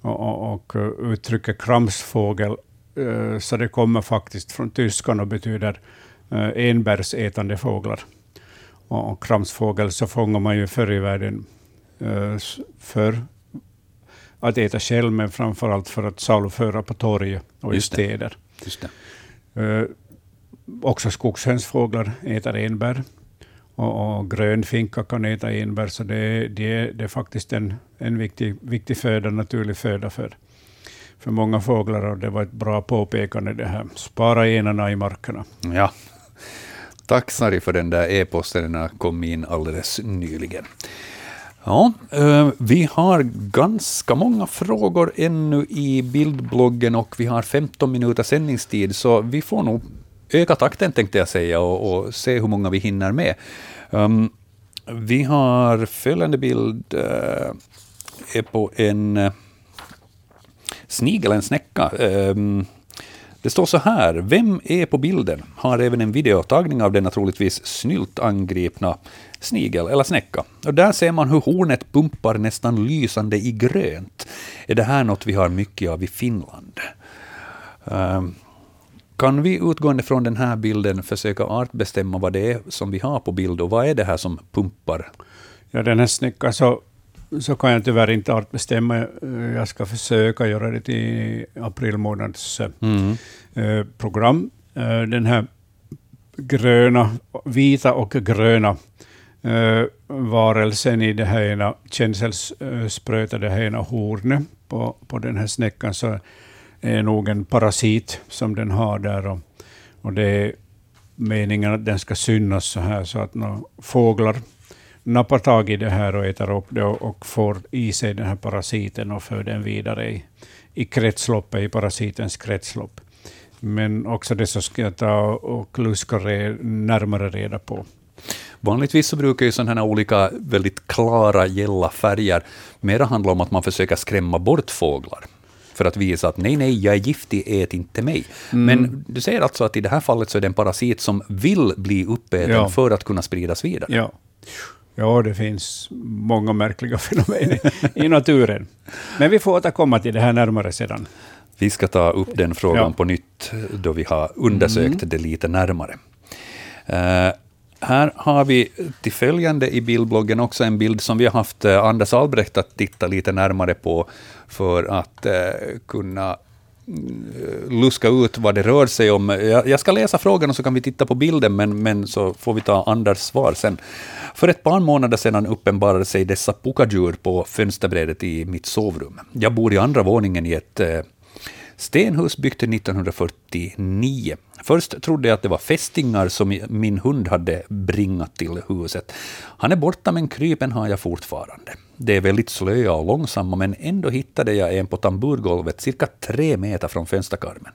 Och, och, och eh, uttrycket kramsfågel, så det kommer faktiskt från tyskan och betyder eh, enbärsätande fåglar. Och, kramsfågel så fångar man ju förr i världen eh, för att äta själv, men framför allt för att saluföra på torg och i Just det. städer. Eh, också skogshönsfåglar äter enbär. Och, och grönfinka kan äta enbär, så det, det, det är faktiskt en, en viktig, viktig föda, naturlig föda för, för många fåglar. Och det var ett bra påpekande det här. Spara enarna i markerna. Ja. Tack Sari för den där e-posten, den kom in alldeles nyligen. Ja, eh, vi har ganska många frågor ännu i bildbloggen och vi har 15 minuter sändningstid, så vi får nog öka takten tänkte jag säga och, och se hur många vi hinner med. Um, vi har följande bild, uh, är på en eh, uh, snigel, en snäcka. Um, det står så här, vem är på bilden? Har även en videotagning av denna troligtvis snylt angripna snigel eller snäcka. Och där ser man hur hornet pumpar nästan lysande i grönt. Är det här något vi har mycket av i Finland? Ehm, kan vi utgående från den här bilden försöka artbestämma vad det är som vi har på bild och vad är det här som pumpar? Ja, den här snäckan så, så kan jag tyvärr inte artbestämma. Eh, Jag ska försöka göra det till april månads Mm. eh, program. Eh, Den här gröna, vita och gröna eh, varelsen i det här ena känselspröta, det här ena hornet på, på den här snäckan, så är nog en parasit som den har där. Och, och det är meningen att den ska synas så här, så att när fåglar nappar tag i det här och äter upp det och, och får i sig den här parasiten och för den vidare i, i kretsloppet, i parasitens kretslopp. Men också det så ska jag ta och luska re, närmare reda på. Vanligtvis så brukar ju sådana här olika väldigt klara, gälla färger mera handla om att man försöker skrämma bort fåglar. För att visa att nej, nej, jag är giftig, ät inte mig. Men du säger alltså att i det här fallet så är det en parasit som vill bli uppäten Ja. för att kunna spridas vidare. Ja. Ja, det finns många märkliga fenomen i, i naturen. Men vi får återkomma till det här närmare sedan. Vi ska ta upp den frågan Ja. på nytt då vi har undersökt det lite närmare. Eh, här har vi till följande i bildbloggen också en bild som vi har haft eh, Anders Albrecht att titta lite närmare på för att eh, kunna mm, Eh, luska ut vad det rör sig om. Jag, jag ska läsa frågan och så kan vi titta på bilden, men, men så får vi ta Anders svar sen. För ett par månader sedan uppenbarade sig dessa pokadjur på fönsterbrädet i mitt sovrum. Jag bor i andra våningen i ett eh, Stenhus byggt 1949. Först trodde jag att det var fästingar som min hund hade bringat till huset. Han är borta men krypen har jag fortfarande. De är väldigt slöa och långsamma, men ändå hittade jag en på tamburgolvet cirka tre meter från fönsterkarmen.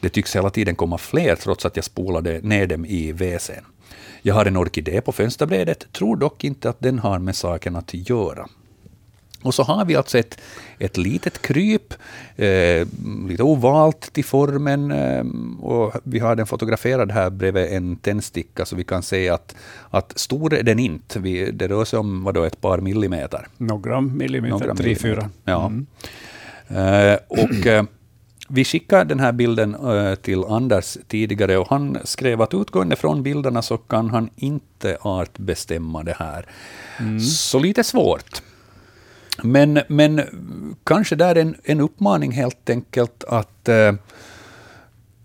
Det tycks hela tiden komma fler trots att jag spolade ner dem i WCn. Jag har en orkidé på fönsterbrädet, tror dock inte att den har med saken att göra. Och så har vi alltså ett, ett litet kryp, eh, lite ovalt till formen, eh, och vi har den fotograferad här bredvid en tändsticka, så vi kan se att, att stor är den inte. Vi, det rör sig om vadå, ett par millimeter. Några millimeter, Några tre, fyra. Ja. Mm. Eh, och eh, vi skickade den här bilden eh, till Anders tidigare och han skrev att utgående från bilderna så kan han inte artbestämma det här. Så lite svårt. Men, men kanske där en, en uppmaning helt enkelt att eh,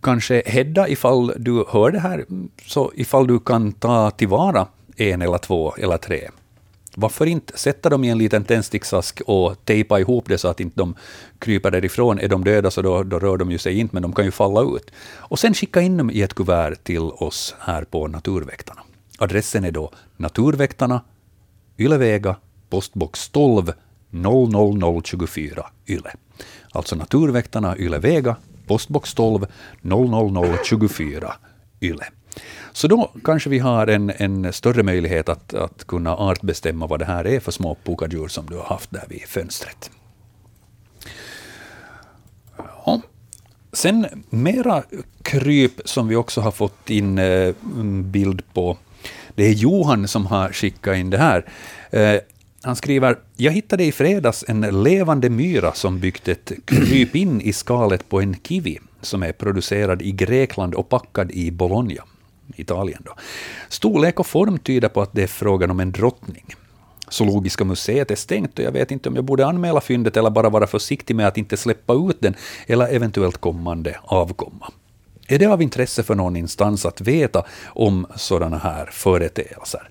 kanske Hedda, ifall du hör det här, så ifall du kan ta tillvara en eller två eller tre. Varför inte sätta dem i en liten tändsticksask och tejpa ihop det så att inte de kryper därifrån. Är de döda så då, då rör de ju sig inte, men de kan ju falla ut. Och sen skicka in dem i ett kuvert till oss här på Naturväktarna. Adressen är då Naturväktarna, Ylevega, postbox 12 00024 Yle. Alltså Naturväktarna, YLE Vega, postbox 12 00024 Yle. Så då kanske vi har en, en större möjlighet att, att kunna artbestämma vad det här är för små pokadjur som du har haft där vid fönstret. Ja. Sen mera kryp som vi också har fått in eh, bild på. Det är Johan som har skickat in det här. Eh, han skriver, jag hittade i fredags en levande myra som byggt ett kryp in i skalet på en kiwi som är producerad i Grekland och packad i Bologna, Italien. Då. Storlek och form tyder på att det är frågan om en drottning. Zoologiska museet är stängt och jag vet inte om jag borde anmäla fyndet eller bara vara försiktig med att inte släppa ut den eller eventuellt kommande avkomma. Är det av intresse för någon instans att veta om sådana här företeelser?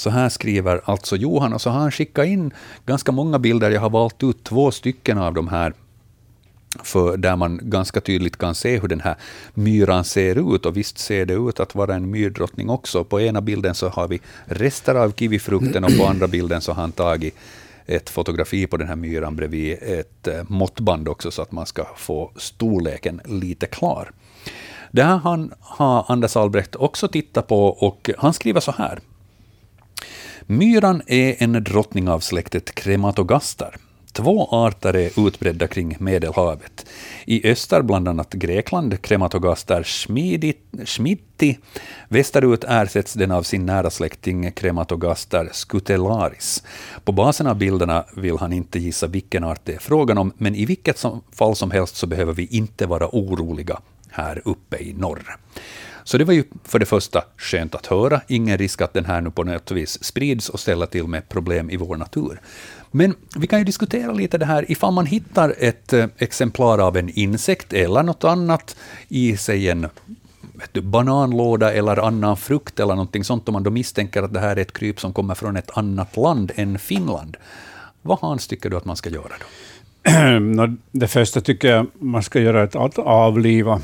Så här skriver alltså Johan, och så har han skickat in ganska många bilder. Jag har valt ut två stycken av de här för där man ganska tydligt kan se hur den här myran ser ut. Och visst ser det ut att vara en myrdrottning också. På ena bilden så har vi rester av kiwifrukten och på andra bilden så har han tagit ett fotografi på den här myran bredvid ett eh, måttband också så att man ska få storleken lite klar. Det här han, har Anders Albrecht också tittat på och han skriver så här. Myran är en drottning av släktet Krematogaster. Två arter är utbredda kring Medelhavet. I öster bland annat Grekland, Krematogaster schmitti. Västerut ersätts den av sin nära släkting Krematogaster scutellaris. På basen av bilderna vill han inte gissa vilken art det är frågan om, men i vilket som, fall som helst så behöver vi inte vara oroliga här uppe i norr. Så det var ju för det första skönt att höra. Ingen risk att den här nu på något vis sprids och ställer till med problem i vår natur. Men vi kan ju diskutera lite det här, ifall man hittar ett eh, exemplar av en insekt eller något annat i, sig, en du, bananlåda eller annan frukt eller någonting sånt, om man då misstänker att det här är ett kryp som kommer från ett annat land än Finland. Vad Hans tycker du att man ska göra då? Det första tycker jag man ska göra är att avliva,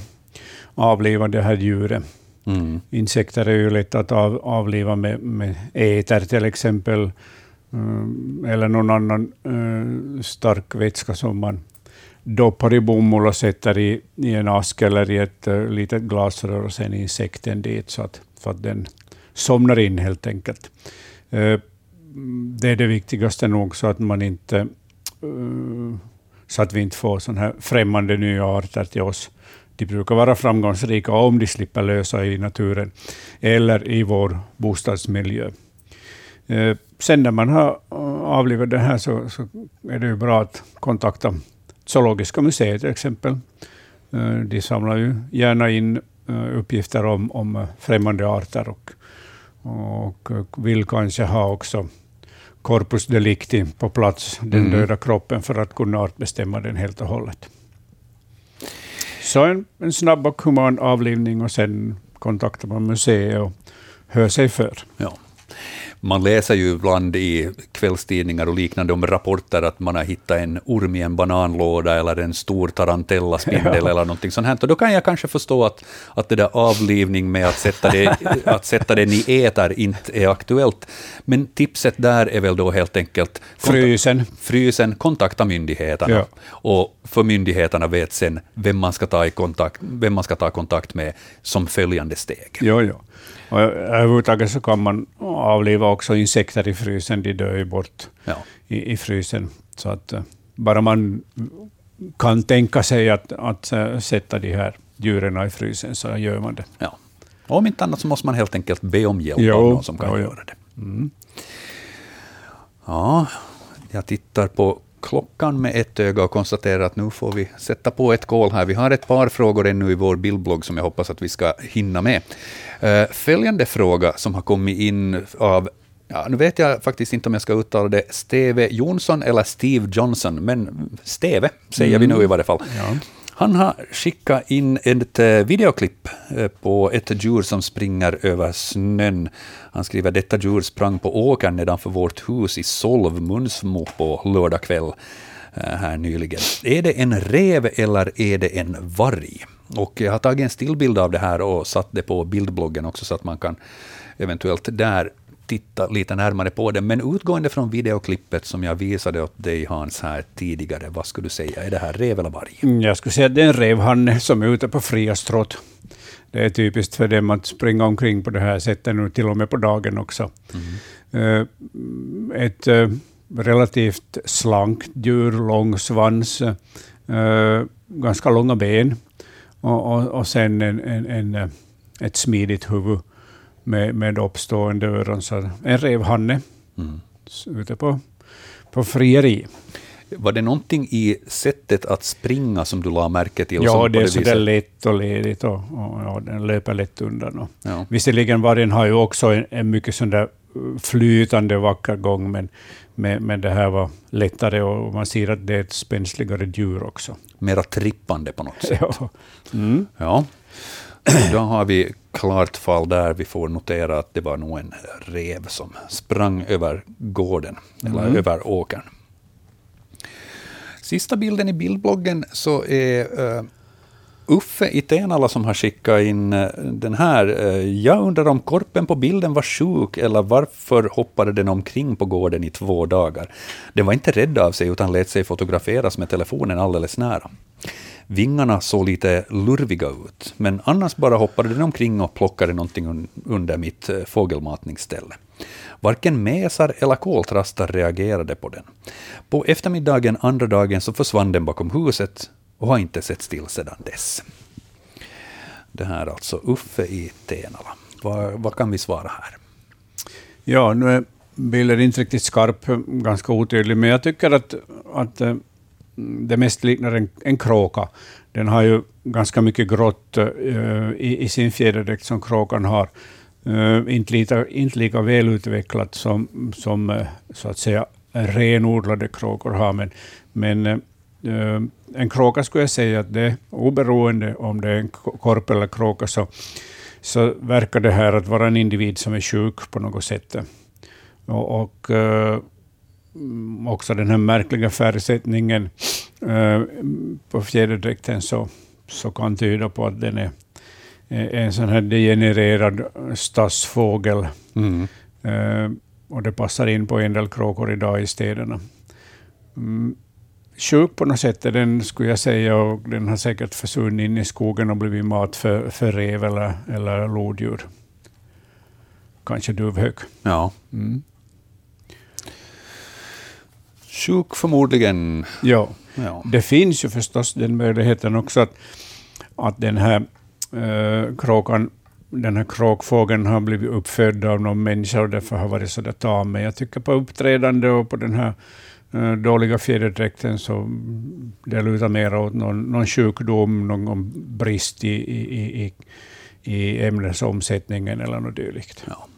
avliva det här djuret. Mm. Insekter är ju lätt att av, avliva med, med äter till exempel, mm, eller någon annan eh, stark vätska som man doppar i bomull och sätter i, i en ask eller i ett uh, litet glasrör och sen insekten dit så att, så att den somnar in helt enkelt. Eh, det är det viktigaste nog så att man inte eh, så att vi inte får sådana här främmande nya arter till oss. De brukar vara framgångsrika om de slipper lösa i naturen eller i vår bostadsmiljö. Eh, Sen när man har eh, avlivat det här så, så är det ju bra att kontakta Zoologiska museet till exempel. Eh, De samlar ju gärna in uppgifter om, om främmande arter och, och vill kanske ha också corpus delicti på plats, den Mm. döda kroppen, för att kunna artbestämma den helt och hållet. Så en, en snabb och human avlivning och sen kontaktar man museet och hör sig för. Ja. Man läser ju ibland i kvällstidningar och liknande om rapporter att man har hittat en orm i en bananlåda eller en stor tarantellaspindel Ja. eller någonting sånt här. Och då kan jag kanske förstå att, att det där avlivning med att sätta, det, att sätta den i äter inte är aktuellt. Men tipset där är väl då helt enkelt Frysen. frysen, kontakta myndigheterna. Ja. Och för myndigheterna vet sen vem man, ska ta i kontakt, vem man ska ta kontakt med som följande steg. Jo, jo. Och överhuvudtaget så kan man avliva också insekter i frysen, de dör ju bort Ja. i, i frysen. Så att eh, bara man kan tänka sig att, att sätta de här djuren i frysen så gör man det. Ja. Och om inte annat så måste man helt enkelt be om hjälp Jo, av någon som kan jo, göra det. Ja, jag tittar på klockan med ett öga och konstaterar att nu får vi sätta på ett kol här. Vi har ett par frågor ännu i vår bildblogg som jag hoppas att vi ska hinna med. Eh, Följande fråga som har kommit in av Ja, nu vet jag faktiskt inte om jag ska uttala det Steve Jonsson eller Steve Johnson, men Steve säger vi nu i varje fall. Ja. Han har skickat in ett eh, videoklipp eh, på ett djur som springer över snön. Han skriver detta djur sprang på åkern nedanför vårt hus i Solv, Munsmo, på lördag kväll eh, här nyligen. Är det en rev eller är det en varg? Och jag har tagit en stillbild av det här och satt det på bildbloggen också så att man kan eventuellt där titta lite närmare på det. Men utgående från videoklippet som jag visade åt dig Hans här tidigare, vad skulle du säga? Är det här rev eller varg? Mm, Jag skulle säga att det är en revhanne som är ute på fria stråt. Det är typiskt för dem att springa omkring på det här sättet nu, till och med på dagen också. Eh, Ett eh, relativt slankt djur, lång svans, eh, ganska långa ben och, och, och sen en, en, en, ett smidigt huvud med, med uppstående öron. Så en revhanne Mm. ute på, på frieri. Var det någonting i sättet att springa som du la märke till? Ja, det är så viset- där lätt och ledigt och, och ja, den löper lätt undan. Och. Ja. Visserligen vargen har ju också en, en mycket sån där flytande vacker gång, men, men, men det här var lättare och man ser att det är ett spänsligare djur också. Mera trippande på något sätt. Ja. Mm. Ja. Då har vi klart fall där vi får notera att det var nog en rev som sprang över gården, eller Mm. över åkern. Sista bilden i bildbloggen så är uh, Uffe i Tenala som har skickat in eh, den här. eh, jag undrar om korpen på bilden var sjuk eller varför hoppade den omkring på gården i två dagar? Den var inte rädd av sig utan lät sig fotograferas med telefonen alldeles nära. Vingarna såg lite lurviga ut, men annars bara hoppade den omkring och plockade någonting un- under mitt eh, fågelmatningsställe. Varken mesar eller koltrastar reagerade på den. På eftermiddagen andra dagen så försvann den bakom huset och har inte sett still sedan dess. Det här är alltså Uffe i Tenala. Vad, vad kan vi svara här? Ja, nu är bilden inte riktigt skarp, ganska otydlig, men jag tycker att, att eh, det mest liknar en, en kråka. Den har ju ganska mycket grått uh, i, i sin fjäderdräkt som kråkan har. Uh, inte, lika, inte lika välutvecklat som, som uh, så att säga renodlade kråkor har, men, men en kråka skulle jag säga att det oberoende om det är en korp eller kråka så, så verkar det här att vara en individ som är sjuk på något sätt. Och, och också den här märkliga färgsättningen eh, på fjäderdräkten så, så kan tyda på att den är är en sån här degenererad stadsfågel. Mm. Eh, och det passar in på en del kråkor idag i städerna. Mm, sjuk på något sätt är den, skulle jag säga, och den har säkert försvunnit in i skogen och blivit mat för, för rev eller, eller lodjur. Kanske duvhök. Ja. Mm. Sjuk förmodligen. Ja. Ja. Det finns ju förstås den möjligheten också att, att den här eh, kråkan, den här kråkfågeln har blivit uppfödd av någon människa och därför har varit så där tam. Men jag tycker på uppträdande och på den här eh, dåliga fjäderdräkten så det lutar mer åt någon, någon sjukdom, någon brist i, i, i, i, i ämnesomsättningen eller något dylikt. Ja.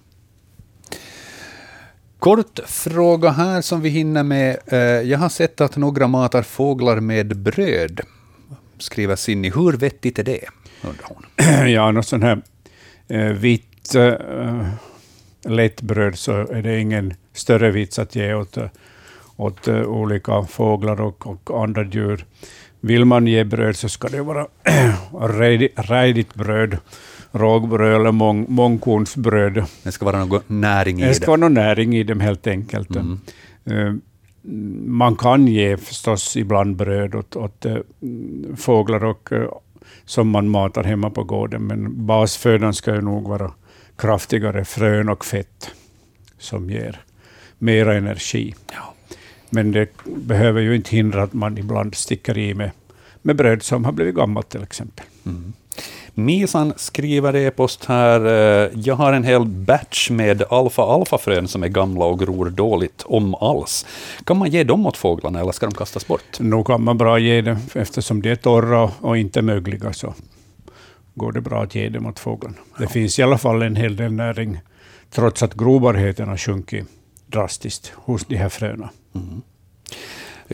Kort fråga här som vi hinner med. Eh, jag har sett att några matar fåglar med bröd. Skriver Cindy. Hur vettigt är det? Undrar hon. ja, något sånt här eh, vitt, eh, lätt bröd så är det ingen större vits att ge åt, åt olika fåglar och, och andra djur. Vill man ge bröd så ska det vara rejdigt bröd, rågbröd eller mång, mångkornsbröd. Det ska vara någon näring i det. Det ska vara någon näring i dem helt enkelt. Mm. Uh, man kan ge förstås ibland bröd åt, åt uh, fåglar och, uh, som man matar hemma på gården, men basfödan ska ju nog vara kraftigare frön och fett som ger mera energi. Ja. Men det behöver ju inte hindra att man ibland sticker i med, med bröd som har blivit gammalt till exempel. Mm. Misan skriver e-post här. Eh, jag har en hel batch med alfa-alfa-frön som är gamla och gror dåligt, om alls. Kan man ge dem åt fåglarna eller ska de kastas bort? Nog kan man bra ge dem, eftersom de är torra och inte mögliga så går det bra att ge dem åt fåglarna. Ja. Det finns i alla fall en hel del näring, trots att grobarheten har sjunkit drastiskt hos de här fröna. Mm.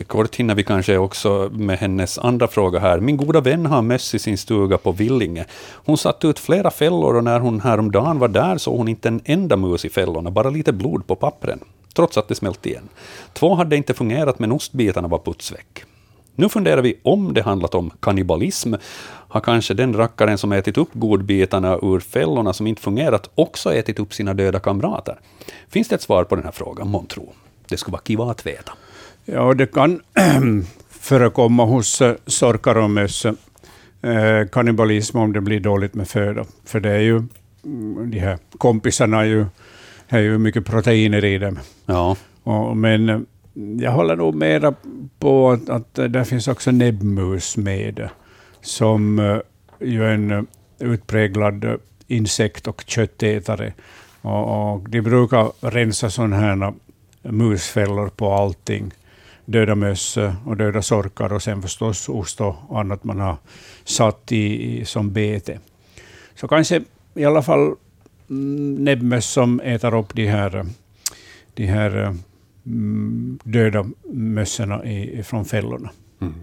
Kort hinner vi kanske också med hennes andra fråga här. Min goda vän har möss i sin stuga på Villinge. Hon satte ut flera fällor och när hon häromdagen var där såg hon inte en enda mus i fällorna, bara lite blod på pappren, trots att det smält igen. Två hade inte fungerat men ostbitarna var putsväck. Nu funderar vi om det handlat om kannibalism. Har kanske den rackaren som ätit upp godbitarna ur fällorna som inte fungerat också ätit upp sina döda kamrater? Finns det ett svar på den här frågan, månntro? Det skulle vara kiva att veta. Ja, det kan förekomma hos eh, sorkar och möss eh, kannibalism om det blir dåligt med föda. För det är ju, mm, de här kompisarna är ju, är ju mycket proteiner i dem. Ja. Och, men eh, jag håller nog mera på att, att det finns också näbbmus med, som ju är en utpräglad insekt och köttätare. Och, och de brukar rensa sådana här musfällor på allting döda möss eh, och döda sorkar och sen förstås ost och annat man har satt i, som bete. Så kanske i alla fall mm, näbbmöss som äter upp de här, de här eh, mm, döda mössorna från fällorna. Mm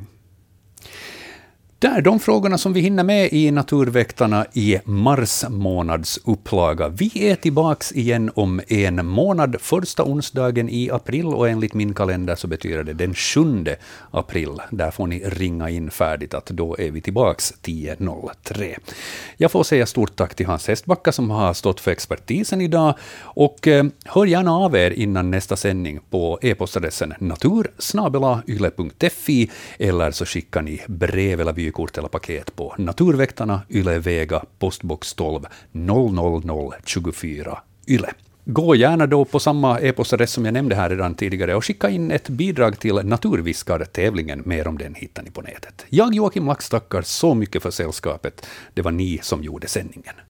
där de frågorna som vi hinner med i Naturväktarna i mars månads upplaga. Vi är tillbaks igen om en månad, första onsdagen i april, och enligt min kalender så betyder det den 7 april. Där får ni ringa in färdigt att då är vi tillbaks 10.03. Jag får säga stort tack till Hans Hestbacka som har stått för expertisen idag, och eh, hör gärna av er innan nästa sändning på e-postadressen natursnabelayle.fi, eller så skickar ni brev eller vykort eller paket på Naturväktarna, Yle Vega, postbox 12 00024 Yle. Gå gärna då på samma e-postadress som jag nämnde här redan tidigare och skicka in ett bidrag till Naturviskar-tävlingen. Mer om den hittar ni på nätet. Jag, Joakim Lax, tackar så mycket för sällskapet. Det var ni som gjorde sändningen.